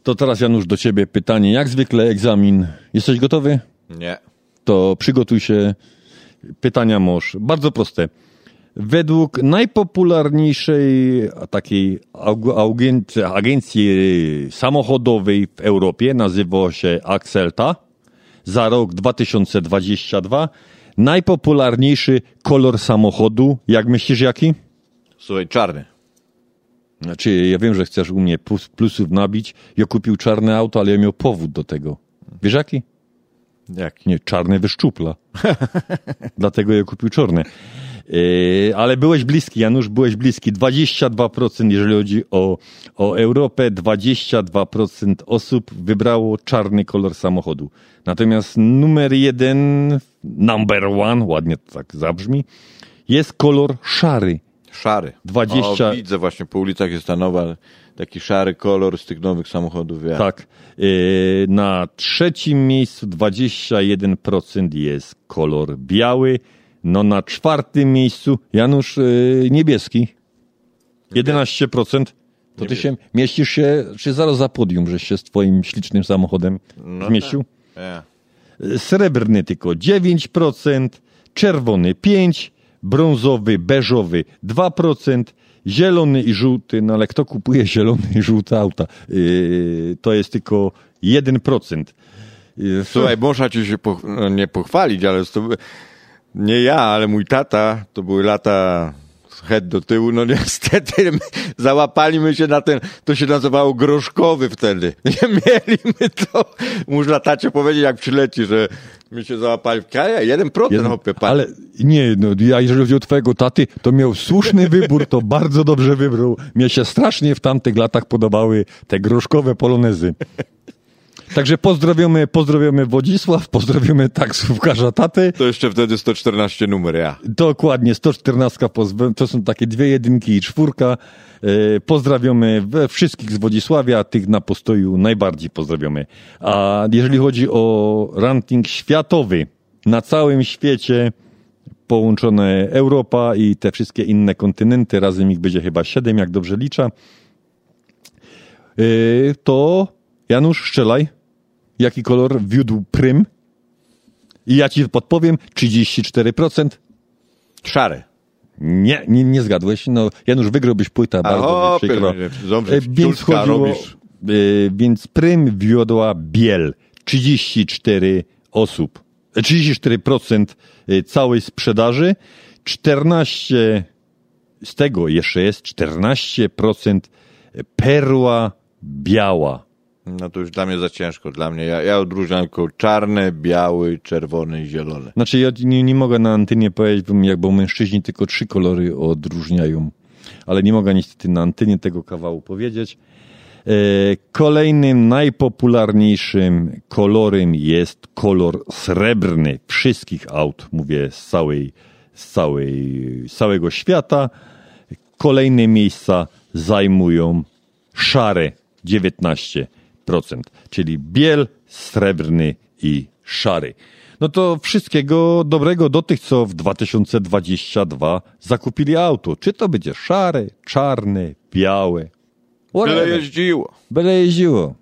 To teraz Janusz do ciebie pytanie. Jak zwykle egzamin. Jesteś gotowy? Nie. To przygotuj się. Pytania masz. Bardzo proste. Według najpopularniejszej takiej agencji samochodowej w Europie, nazywa się Axelta, za rok 2022 najpopularniejszy kolor samochodu, jak myślisz jaki? Słuchaj, czarny. Znaczy, ja wiem, że chcesz u mnie plus, plusów nabić. Ja kupił czarne auto, ale ja miał powód do tego. Wiesz jaki? Jaki? Nie, czarne wyszczupla. Dlatego ja kupił czarne. Yy, ale byłeś bliski, Janusz, byłeś bliski. 22%, jeżeli chodzi o, o Europę, 22% osób wybrało czarny kolor samochodu. Natomiast numer jeden, number one, ładnie to tak zabrzmi, jest kolor szary. Szary. 20. O, widzę właśnie po ulicach jest ta nowa, taki szary kolor z tych nowych samochodów. Ja. Tak. Yy, Na trzecim miejscu 21% jest kolor biały. No na czwartym miejscu Janusz yy, niebieski. 11%. To ty się mieścisz się, czy zaraz za podium, żeś się z twoim ślicznym samochodem No zmieścił? Ja. Srebrny tylko 9%, czerwony 5%, brązowy, beżowy 2%, zielony i żółty, no ale kto kupuje zielony i żółte auta? Yy, to jest tylko 1%. Yy, Słuchaj, muszę ci się poch- no, nie pochwalić, ale to nie ja, ale mój tata, to były lata head do tyłu, no niestety my- załapaliśmy się na ten, to się nazywało groszkowy wtedy. Nie mieliśmy to. Muszę tacie powiedzieć, jak przyleci, że my się załapali w kraju, 1% Jeden- hopie, pan. Ale nie, no ja jeżeli chodzi o twojego taty, to miał słuszny wybór, to bardzo dobrze wybrał. Mnie się strasznie w tamtych latach podobały te groszkowe polonezy. Także pozdrawiamy, pozdrawiamy Wodzisław, pozdrawiamy taksówkarza taty. To jeszcze wtedy 114 numer, ja. Dokładnie, 114, pozw- to są takie dwie jedynki i czwórka. E, Pozdrawiamy wszystkich z Wodzisławia, tych na postoju najbardziej pozdrawiamy. A jeżeli chodzi o ranking światowy, na całym świecie połączone Europa i te wszystkie inne kontynenty, razem ich będzie chyba siedem, jak dobrze liczę, E, to Janusz, strzelaj. Jaki kolor wiódł prym? I ja ci podpowiem, 34%. Szary. Nie, nie, nie zgadłeś. No, Janusz, wygrałbyś płytę, bardzo hopie, mi przykro. no, dobrze, E, więc chodziło, e, więc prym wiodła Biel. 34 osób. E, 34% e, całej sprzedaży. 14 z tego jeszcze jest 14% perła biała. No to już dla mnie za ciężko. Dla mnie, ja, ja odróżniam tylko czarny, biały, czerwony i zielony. Znaczy ja nie, nie mogę na antenie powiedzieć, jak, bo mężczyźni tylko trzy kolory odróżniają. Ale nie mogę niestety na antenie tego kawału powiedzieć. E, kolejnym najpopularniejszym kolorem jest kolor srebrny wszystkich aut, mówię z całej, z całej, całego świata. Kolejne miejsca zajmują szare 19, czyli biel, srebrny i szary. No to wszystkiego dobrego do tych, co w 2022 zakupili auto. Czy to będzie szare, czarne, białe. Byle Whatever. jeździło. Byle jeździło.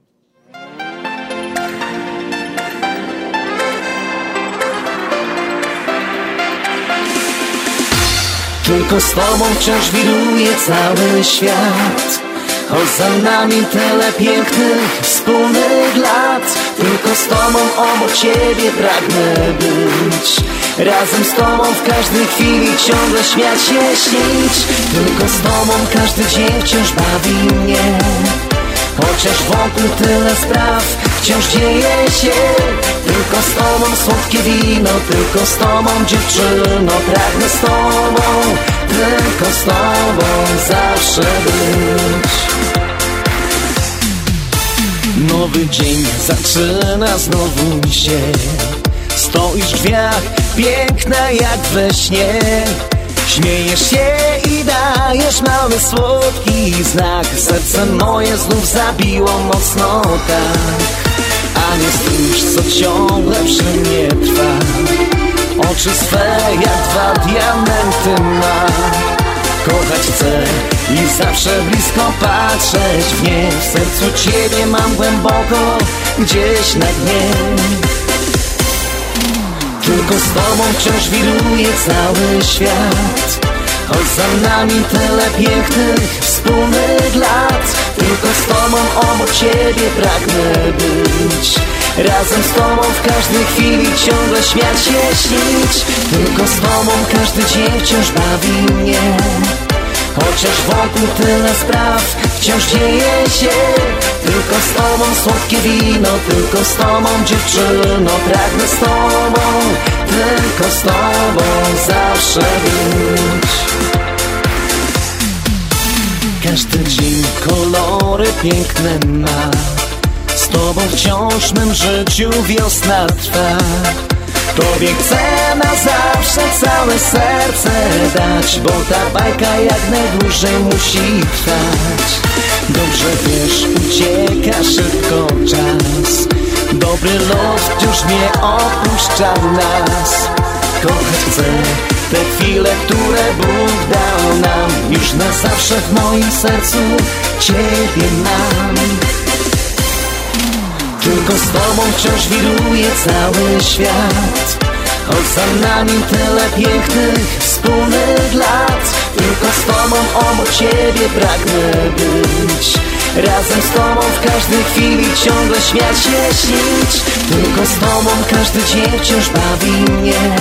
Tylko z tobą wciąż wiruje cały świat Choć za nami tyle pięknych wspólnych lat Tylko z tobą obok ciebie pragnę być. Razem z tobą w każdej chwili ciągle śmiać się, śnić. Tylko z tobą każdy dzień wciąż bawi mnie. Chociaż wokół tyle spraw wciąż dzieje się. Tylko z tobą słodkie wino, tylko z tobą dziewczyno Pragnę z tobą, tylko z tobą zawsze być. Nowy dzień zaczyna znowu się. Stoisz w drzwiach, piękna jak we śnie. Śmiejesz się i dajesz mały słodki znak. Serce moje znów zabiło mocno tak. A nie stróż, co ciągle przy mnie trwa Oczy swe jak dwa diamenty ma. Kochać chcę i zawsze blisko patrzeć w nie. W sercu Ciebie mam głęboko, gdzieś na dnie. Tylko z Tobą wciąż wiruje cały świat. Choć za nami tyle pięknych wspólnych lat Tylko z Tobą obok Ciebie pragnę być Razem z Tobą w każdej chwili ciągle śmiać się, śnić. Tylko z Tobą każdy dzień wciąż bawi mnie. Chociaż wokół tyle spraw wciąż dzieje się. Tylko z tobą słodkie wino, tylko z tobą dziewczyno. Pragnę z tobą, tylko z tobą zawsze być. Każdy dzień kolory piękne ma Z tobą wciąż w mym życiu wiosna trwa. Tobie chcę na zawsze całe serce dać Bo ta bajka jak najdłużej musi trwać. Dobrze wiesz, ucieka szybko czas. Dobry los już nie opuszcza nas. Kochać chcę te chwile, które Bóg dał nam. Już na zawsze w moim sercu Ciebie mam tylko z Tobą wciąż wiruje cały świat. Za nami tyle pięknych wspólnych lat. Tylko z Tobą obok Ciebie pragnę być. Razem z Tobą w każdej chwili ciągle śmiać się, śnić. Tylko z Tobą każdy dzień wciąż bawi mnie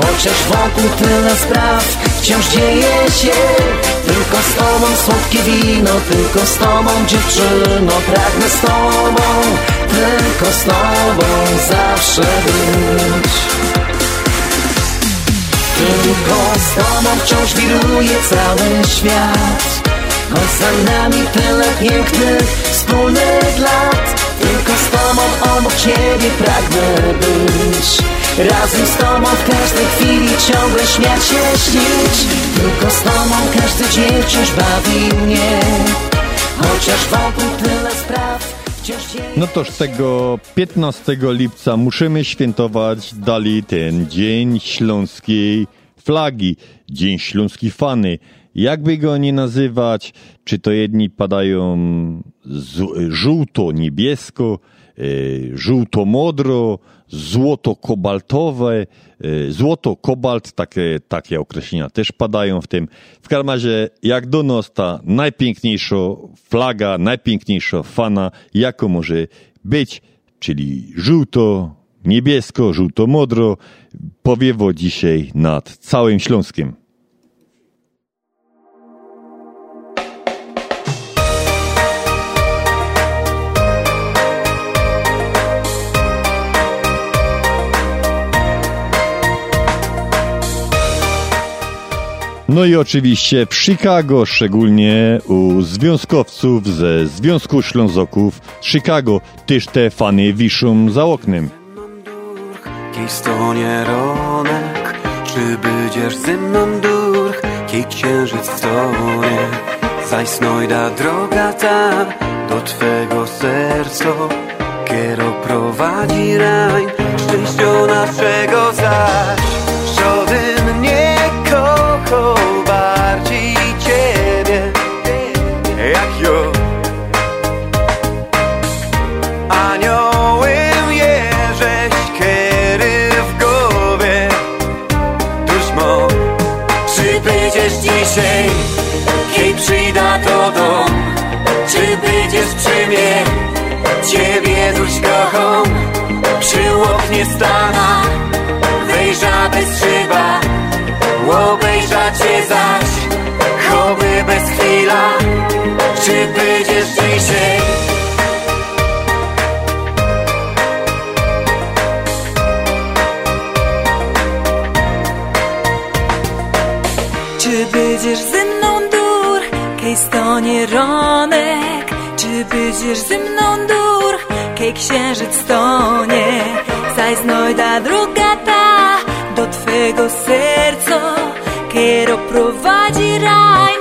Chociaż wokół tyle spraw wciąż dzieje się. Tylko z tobą słodkie wino, tylko z tobą dziewczyno Pragnę z tobą, tylko z tobą zawsze być. Tylko z tobą wciąż wiruje cały świat. Choć za nami tyle pięknych wspólnych lat Tylko z tobą obok ciebie pragnę być. Razem z tobą w każdej chwili ciągle śmiać się, śnić. Tylko z tobą każdy dzień wciąż bawi mnie. Chociaż wokół tyle spraw No toż tego 15 lipca musimy świętować dalej ten Dzień Śląskiej Flagi, Dzień Śląskiej Fany. Jakby go nie nazywać, czy to jedni padają żółto-niebiesko, e, żółto-modro, złoto-kobaltowe, e, złoto-kobalt, takie, takie określenia też padają w tym. W każdym razie, jak do najpiękniejsza flaga, najpiękniejsza fana, jaką może być, czyli żółto, niebiesko, żółto-modro, powiewo dzisiaj nad całym Śląskiem. No i oczywiście w Chicago, szczególnie u związkowców ze Związku Ślązoków Chicago, też te fany wiszą za oknem. Kiej stonie czy będziesz ze mną durch, kiej księżyc w tonie, zaś snojda droga ta, do Twego serca Kiero prowadzi rań Szczęścia naszego zaś dzisiaj Kiedy przyjda do dom. Czy będziesz przy mnie? Ciebie duś kocham. Przy oknie stana. Wejrza bez szyba. Obejrza cię zaś Choby bez chwila. Czy będziesz dzisiaj Czy będziesz ze mną dur, kej księżyc stonie? Zaj znojda druga ta do twego serca, kiero prowadzi rań,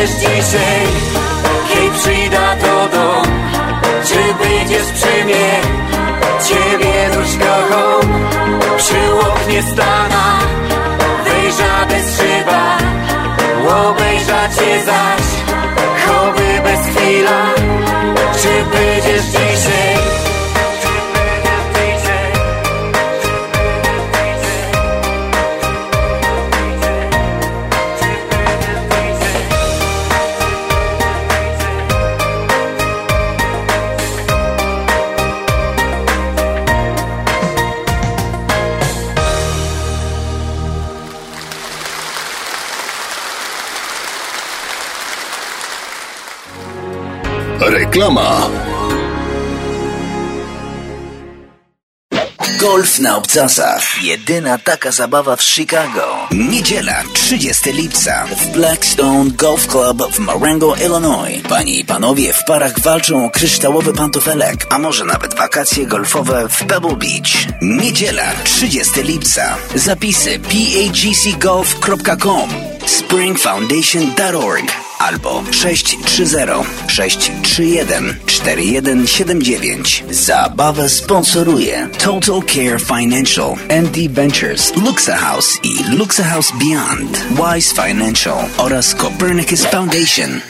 będziesz dzisiaj przyjda do. Dom Czy będziesz przy mnie? Ciebie duś kocham Przy oknie stana Wejrza bez szyba Obejrza cię zaś Reklama. Golf na obcasach. Jedyna taka zabawa w Chicago. Niedziela, 30 lipca w Blackstone Golf Club w Marengo, Illinois. Panie i panowie w parach walczą o kryształowy pantofelek, a może nawet wakacje golfowe w Pebble Beach. Niedziela, 30 lipca. Zapisy pagcgolf.com springfoundation.org albo 630-631-4179. Zabawę sponsoruje Total Care Financial, MD Ventures, Luxa House i Luxa House Beyond, Wise Financial oraz Copernicus Foundation.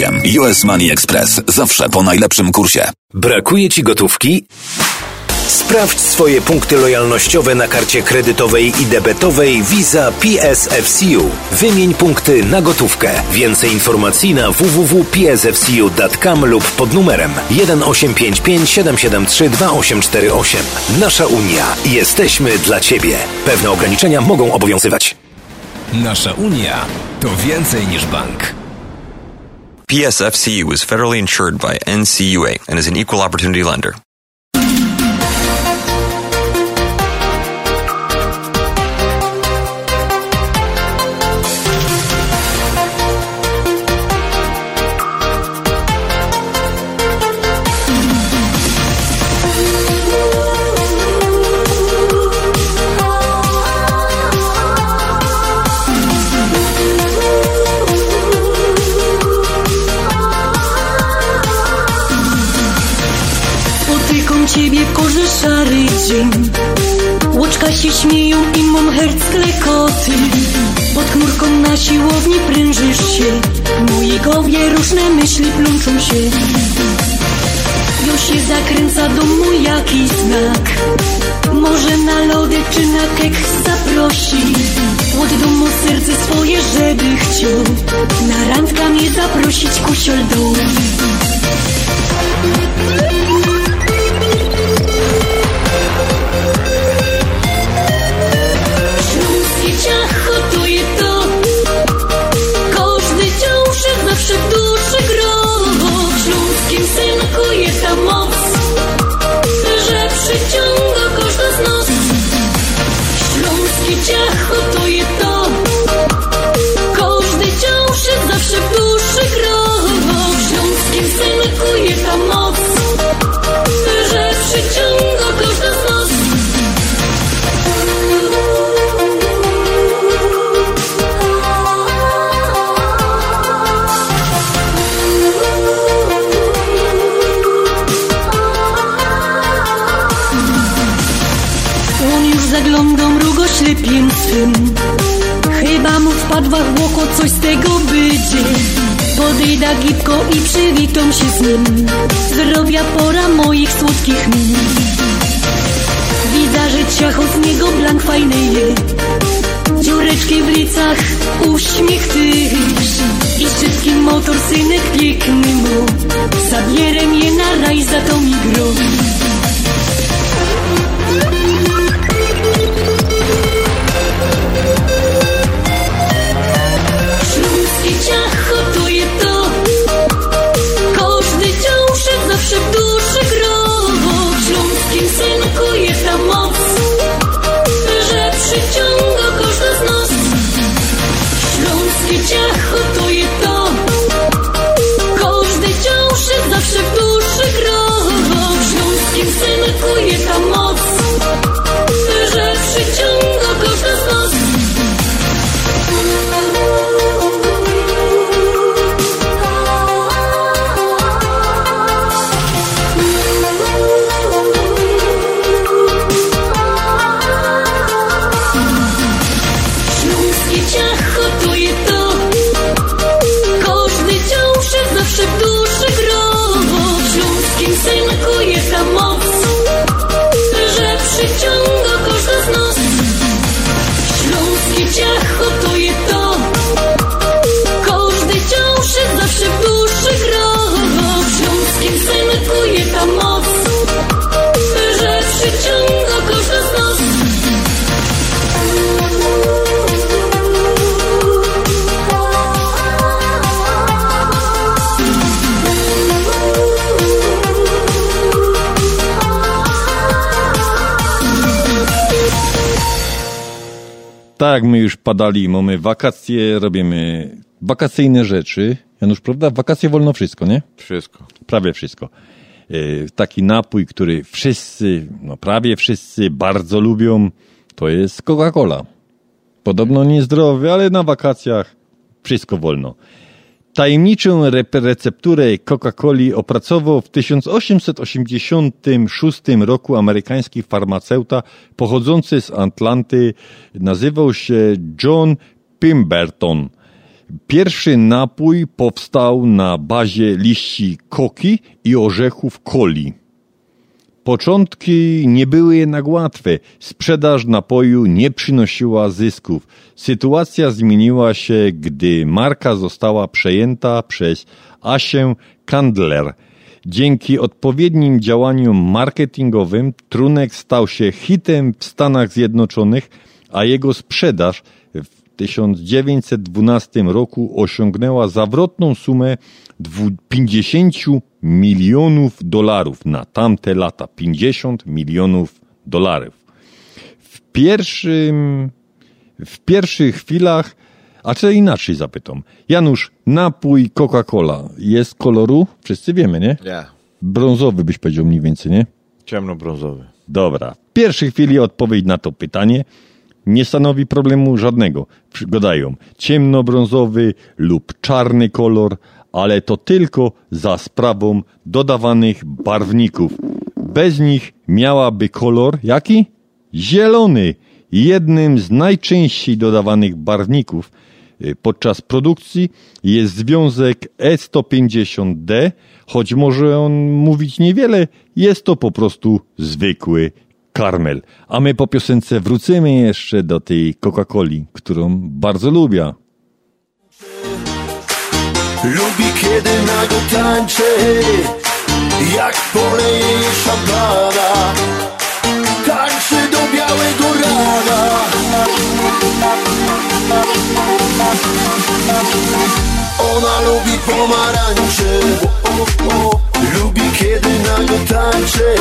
US Money Express. Zawsze po najlepszym kursie. Brakuje Ci gotówki? Sprawdź swoje punkty lojalnościowe na karcie kredytowej i debetowej Visa PSFCU. Wymień punkty na gotówkę. Więcej informacji na www.psfcu.com lub pod numerem 1855 773 2848. Nasza Unia. Jesteśmy dla Ciebie. Pewne ograniczenia mogą obowiązywać. Nasza Unia to więcej niż bank. PSFCU is federally insured by NCUA and is an equal opportunity lender. Się śmieją i mam herc klekoty Pod chmurką na siłowni prężysz się. W mojej głowie różne myśli plączą się. Już się zakręca do mój jakiś znak. Może na lody czy na kek zaprosi. Od domu serce swoje, żeby chciał. Na randka mnie zaprosić kusiol dół Chyba mu wpadła w oko coś z tego będzie. Podejda gipko i przywitam się z nim. Zdrowia pora moich słodkich min. Widzę, że ciacho z niego blank fajny je. Dziureczki w licach, uśmiech tyż I szybki motor synek piękny mu. Zabierę mnie na raj, za to mi jak my już padali, mamy wakacje, robimy wakacyjne rzeczy. Janusz, prawda? Wakacje wolno wszystko, nie? Wszystko. Prawie wszystko. E, Taki napój, który wszyscy, no prawie wszyscy bardzo lubią, to jest Coca-Cola. Podobno niezdrowy, ale na wakacjach wszystko wolno. Tajemniczą recepturę Coca-Coli opracował w 1886 roku amerykański farmaceuta pochodzący z Atlanty. Nazywał się John Pemberton. Pierwszy napój powstał na bazie liści koki i orzechów coli. Początki nie były jednak łatwe. Sprzedaż napoju nie przynosiła zysków. Sytuacja zmieniła się, gdy marka została przejęta przez Asię Candler. Dzięki odpowiednim działaniom marketingowym trunek stał się hitem w Stanach Zjednoczonych, a jego sprzedaż w 1912 roku osiągnęła zawrotną sumę dwu- 50 milionów dolarów na tamte lata. 50 milionów dolarów. W pierwszym, w pierwszych chwilach, a czy inaczej zapytam. Janusz, napój Coca-Cola jest koloru? Wszyscy wiemy, nie? Ja. Brązowy byś powiedział mniej więcej, nie? Ciemnobrązowy. Dobra. W pierwszej chwili odpowiedź na to pytanie nie stanowi problemu żadnego. Przygodają ciemnobrązowy lub czarny kolor, ale to tylko za sprawą dodawanych barwników. Bez nich miałaby kolor jaki? Zielony. jednym z najczęściej dodawanych barwników y, podczas produkcji jest związek E150D, choć może on mówić niewiele, jest to po prostu zwykły karmel. A my po piosence wrócimy jeszcze do tej Coca-Coli, którą bardzo lubię. Lubi kiedy nago tańczy Jak poleje jej szampana Tańczy do białego rana Ona lubi pomarańcze Lubi kiedy nago tańczy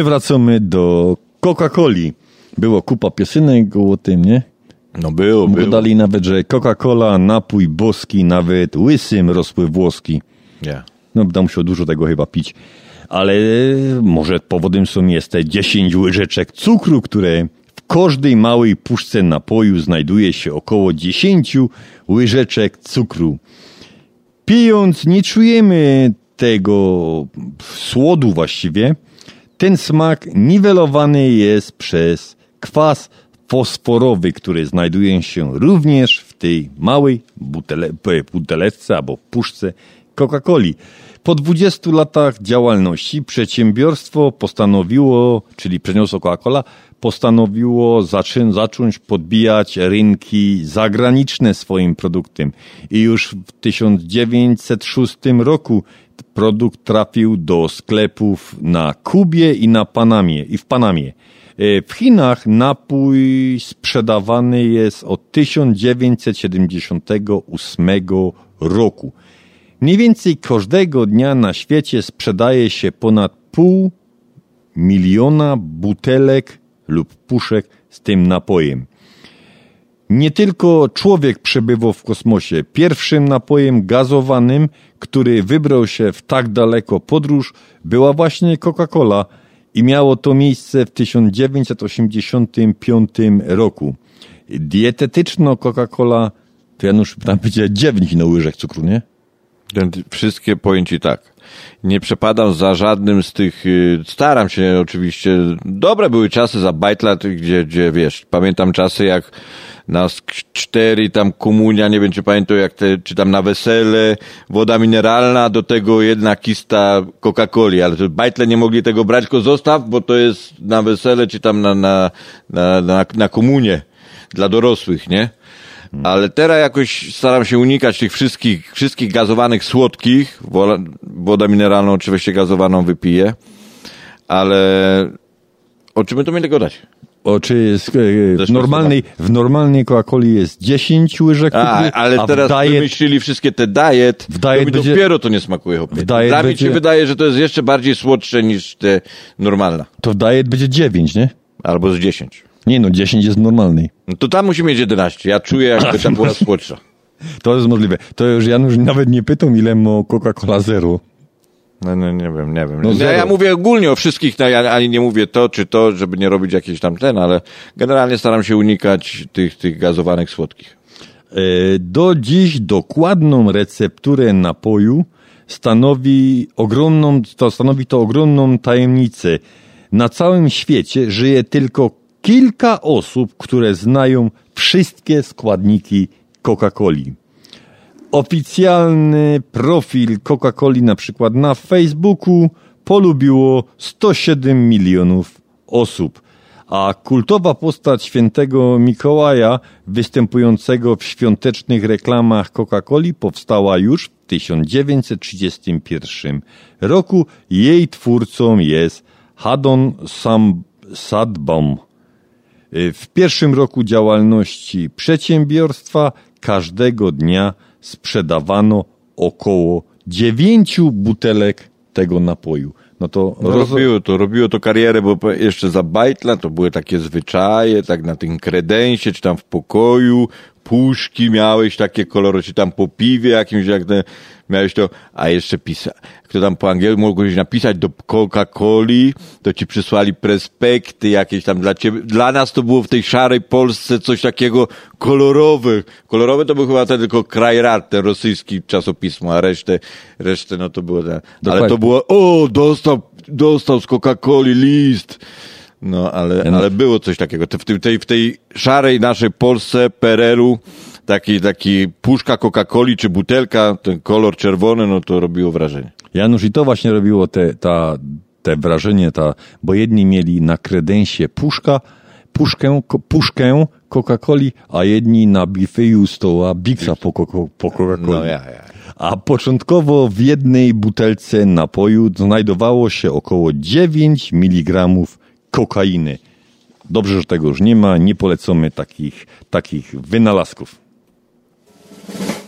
my wracamy do Coca-Coli. Było kupa piosenek o tym, nie? No było, było. Dodali nawet, że Coca-Cola, napój boski, nawet łysym rosły włoski. Nie. No, tam musiał dużo tego chyba pić. Ale może powodem są jest te 10 łyżeczek cukru, które w każdej małej puszce napoju znajduje się około 10 łyżeczek cukru. Pijąc nie czujemy tego słodu właściwie. Ten smak niwelowany jest przez kwas fosforowy, który znajduje się również w tej małej butele, buteleczce albo puszce Coca-Coli. Po 20 latach działalności przedsiębiorstwo postanowiło, czyli przeniosło Coca-Cola, postanowiło zacząć podbijać rynki zagraniczne swoim produktem. I już w 1906 roku produkt trafił do sklepów na Kubie i na Panamie i w Panamie. E, W Chinach napój sprzedawany jest od 1978 roku. Mniej więcej każdego dnia na świecie sprzedaje się ponad pół miliona butelek lub puszek z tym napojem. Nie tylko człowiek przebywał w kosmosie. Pierwszym napojem gazowanym, który wybrał się w tak daleko podróż, była właśnie Coca-Cola i miało to miejsce w 1985 roku. Dietetyczno Coca-Cola, to Janusz tam będzie 9 na łyżek cukru, nie? Wszystkie pojęci tak. Nie przepadam za żadnym z tych, y, staram się oczywiście, dobre były czasy za bajtlat, gdzie, gdzie wiesz, pamiętam czasy jak nas cztery, tam komunia, nie wiem czy pamiętam jak te, czy tam na wesele, woda mineralna, do tego jedna kista Coca-Coli, ale to bajtle nie mogli tego brać, tylko zostaw, bo to jest na wesele, czy tam na, na, na, na, na komunie dla dorosłych, nie? Ale teraz jakoś staram się unikać tych wszystkich, wszystkich gazowanych słodkich. Woda mineralną oczywiście gazowaną wypiję. Ale o czym my to mieli gadać? O, czy jest, e, w normalnej, w normalnej Coca-Coli jest 10 łyżek A, cukru, ale a teraz diet, wymyślili wszystkie te diet, W diet to mi będzie- dopiero to nie smakuje. W diet Dla będzie- się wydaje, że to jest jeszcze bardziej słodsze niż te normalna. to w diet będzie 9, nie? Albo z 10. Nie no, 10 jest normalnej. No to tam musi mieć 11. Ja czuję, jakby tam była słodsza. To jest możliwe. To już Janusz nawet nie pytał, ile ma Coca-Cola Zero. No, no nie wiem, nie wiem. No ja, ja mówię ogólnie o wszystkich, no, ja ani nie mówię to czy to, żeby nie robić jakiejś tam ten, ale generalnie staram się unikać tych, tych gazowanych słodkich. E, Do dziś dokładną recepturę napoju stanowi ogromną, to stanowi to ogromną tajemnicę. Na całym świecie żyje tylko kilka osób, które znają wszystkie składniki Coca-Coli. Oficjalny profil Coca-Coli na przykład na Facebooku polubiło 107 milionów osób, a kultowa postać świętego Mikołaja występującego w świątecznych reklamach Coca-Coli powstała już w 1931 roku. Jej twórcą jest Haddon Sam Sadbaum. W pierwszym roku działalności przedsiębiorstwa każdego dnia sprzedawano około dziewięciu butelek tego napoju. No to No, roz- robiło to, robiło to karierę, bo jeszcze za bajtla to były takie zwyczaje, tak na tym kredensie, czy tam w pokoju, puszki miałeś takie kolory, czy tam po piwie jakimś, jak te, miałeś to, a jeszcze pisa, kto tam po angielsku mogłeś napisać do Coca-Coli, to ci przysłali prospekty jakieś tam dla ciebie, dla nas to było w tej szarej Polsce coś takiego kolorowych. Kolorowe to był chyba ten tylko Krajrat, ten rosyjski czasopismo, a resztę, resztę no to było, te, ale Dokładnie. to było, o, dostał, dostał z Coca-Coli list. No, ale, ale było coś takiego. W tej, tej, w tej szarej naszej Polsce, PRL-u, taki, taki puszka Coca-Coli czy butelka, ten kolor czerwony, no to robiło wrażenie. Janusz, i to właśnie robiło te, ta, te wrażenie, ta, bo jedni mieli na kredensie puszka, puszkę, ko, puszkę Coca-Coli, a jedni na bifeju stoła Bixa po, Coca- po Coca-Coli. No ja, ja. A początkowo w jednej butelce napoju znajdowało się około 9 mg kokainy. Dobrze, że tego już nie ma, nie polecamy takich, takich wynalazków. Thank you.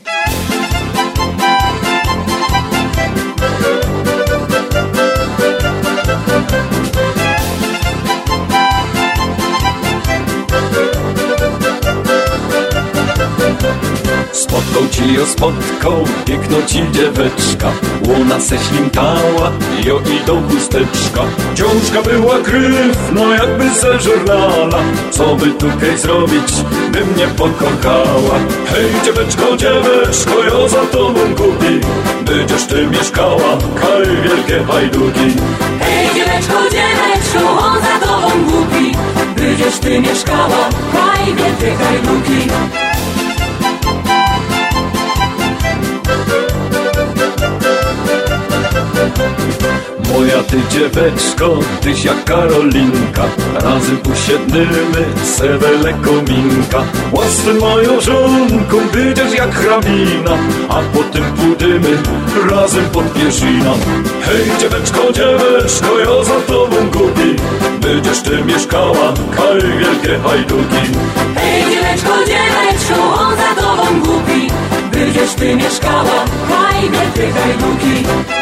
Spotkał ci ją spotkał, piękno ci dzieweczka. Łona se ślimtała, jo i do chusteczka. Książka była kryw, no jakby ze żurnala. Co by tutaj zrobić, by mnie pokochała. Hej dzieweczko, dzieweczko, ja za tobą kupi Będziesz ty mieszkała, kaj wielkie hajduki Hej dzieweczko, dzieweczko, on za tobą głupi. Będziesz ty mieszkała, kraj wielkie hajduki Moja ty dzieweczko, tyś jak Karolinka Razem usiednymy sewele kominka Łasy moją żonką, będziesz jak hrabina A potem pójdziemy razem pod pierzina. Hej dzieweczko, dzieweczko, ja za tobą głupi Będziesz ty mieszkała, kaj wielkie hajduki. Hej dzieweczko, dzieweczko, on za tobą głupi Będziesz ty mieszkała, haj wielkie hajduki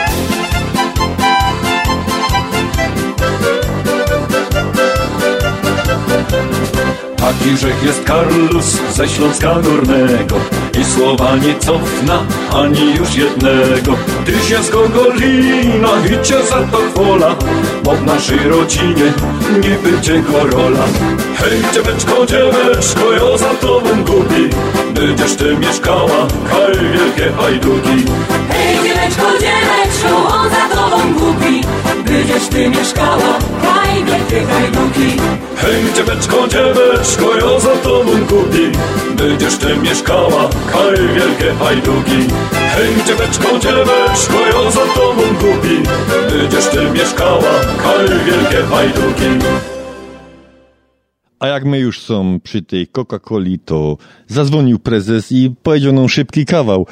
Taki rzech jest Karlus ze Śląska Górnego. I słowa nie cofna ani już jednego. Ty się z Gogolina i cię za to chwola Bo w naszej rodzinie nie będzie gorola. Hej dzieweczko, dzieweczko, ja za tobą głupi. Będziesz ty mieszkała, kaj wielkie hajduki Hej dzieweczko, dzieweczko, on za tobą głupi Będziesz ty mieszkała, haj wielkie hajduki Hej dzieweczko, dzieweczko, ja za tobą głupi Będziesz ty mieszkała, kaj wielkie hajduki Hej dzieweczko, dzieweczko, ja za tobą głupi Będziesz ty mieszkała, kaj wielkie hajduki A jak my już są przy tej Coca-Coli, to zadzwonił prezes i powiedział nam szybki kawał.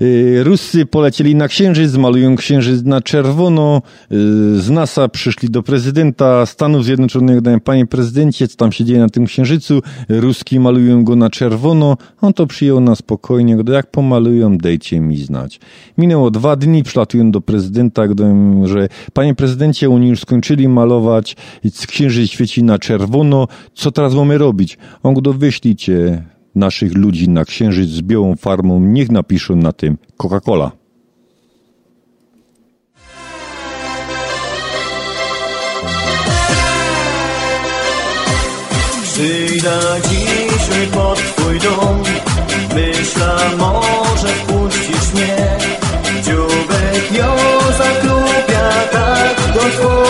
Yy, Ruscy polecieli na księżyc, malują księżyc na czerwono. Yy, Z NASA przyszli do prezydenta Stanów Zjednoczonych, dają panie prezydencie, co tam się dzieje na tym księżycu. Ruski malują go na czerwono. On to przyjął na spokojnie. Gdy jak pomalują, dejcie mi znać. Minęło dwa dni, przylatują do prezydenta, gdy mówią, że panie prezydencie, oni już skończyli malować, księżyc świeci na czerwono. Co teraz mamy robić? On go wyślijcie naszych ludzi na księżyc z białą farmą, niech napiszą na tym Coca-Cola. Przyjdę pod twój dom Myślę, może mnie Dziubek ją tak do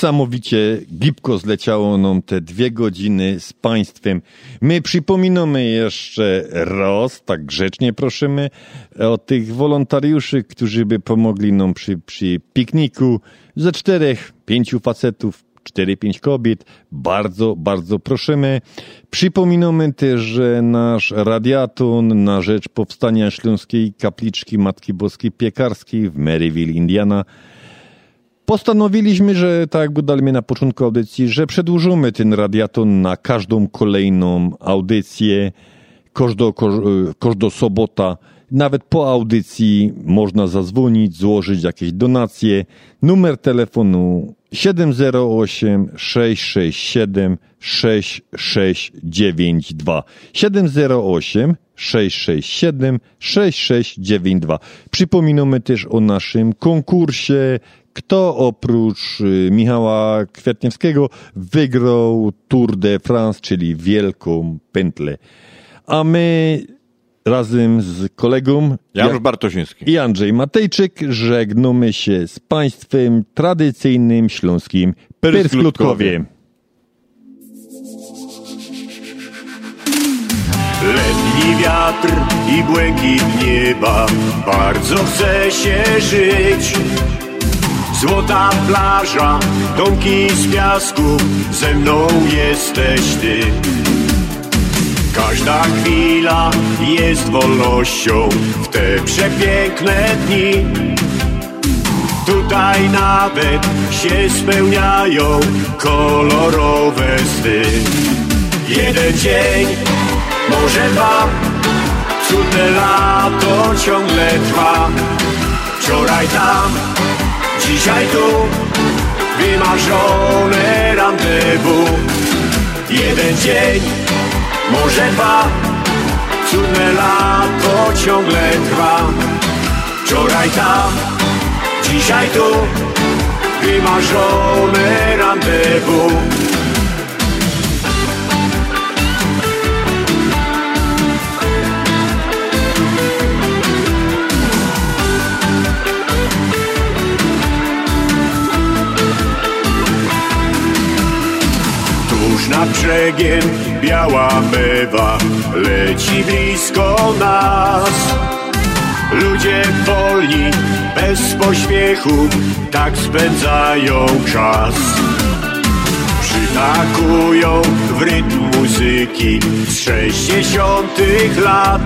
Niesamowicie gibko zleciało nam te dwie godziny z Państwem. My przypominamy jeszcze raz, tak grzecznie prosimy, o tych wolontariuszy, którzy by pomogli nam przy, przy pikniku ze czterech, pięciu facetów, cztery, pięć kobiet. Bardzo, bardzo prosimy. Przypominamy też, że nasz radiaton na rzecz powstania Śląskiej Kapliczki Matki Boskiej Piekarskiej w Maryville, Indiana Postanowiliśmy, że tak jak budaliśmy na początku audycji, że przedłużymy ten radiaton na każdą kolejną audycję, każdą, każdą sobota. Nawet po audycji można zadzwonić, złożyć jakieś donacje. Numer telefonu 708 667 6692 708 667 6692. Przypominamy też o naszym konkursie kto oprócz y, Michała Kwiatniewskiego wygrał Tour de France, czyli wielką pętlę. A my razem z kolegą Janusz Bartosiński i Andrzej Matejczyk żegnamy się z Państwem tradycyjnym śląskim Persklutkowie. Letni wiatr i błękit nieba, bardzo chce się żyć. Złota plaża, domki z piasku, ze mną jesteś ty. Każda chwila jest wolnością w te przepiękne dni. Tutaj nawet się spełniają kolorowe sny. Jeden dzień, może dwa, cudne lato ciągle trwa. Wczoraj tam, dzisiaj tu, wymarzone rendezvous. Jeden dzień, może dwa, cudne lato ciągle trwa. Wczoraj tam, dzisiaj tu, wymarzone rendezvous. Nad brzegiem biała mewa leci blisko nas. Ludzie wolni, bez pośpiechu, tak spędzają czas. Przytakują w rytm muzyki z sześćdziesiątych lat.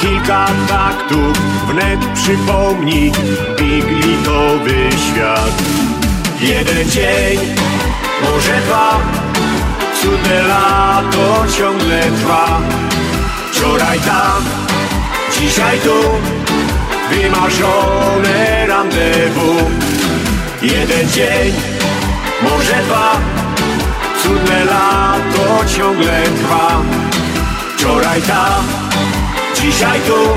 Kilka taktów wnet przypomni piglitowy świat. Jeden dzień, może dwa, cudne lato ciągle trwa. Wczoraj tam, dzisiaj tu, wymarzone rendezvous. Jeden dzień, może dwa, cudne lato ciągle trwa. Wczoraj tam, dzisiaj tu,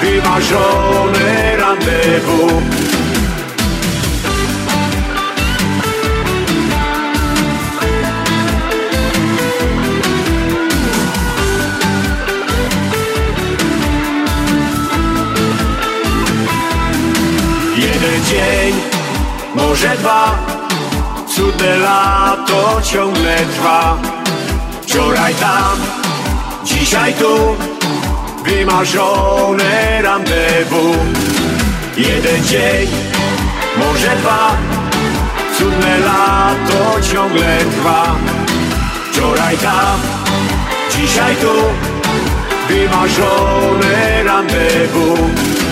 wymarzone rendezvous. Dzień, może dwa, cudne lato ciągle trwa. Wczoraj tam, dzisiaj tu, wymarzone rendezvous. Jeden dzień, może dwa, cudne lato ciągle trwa. Wczoraj tam, dzisiaj tu, wymarzone rendezvous.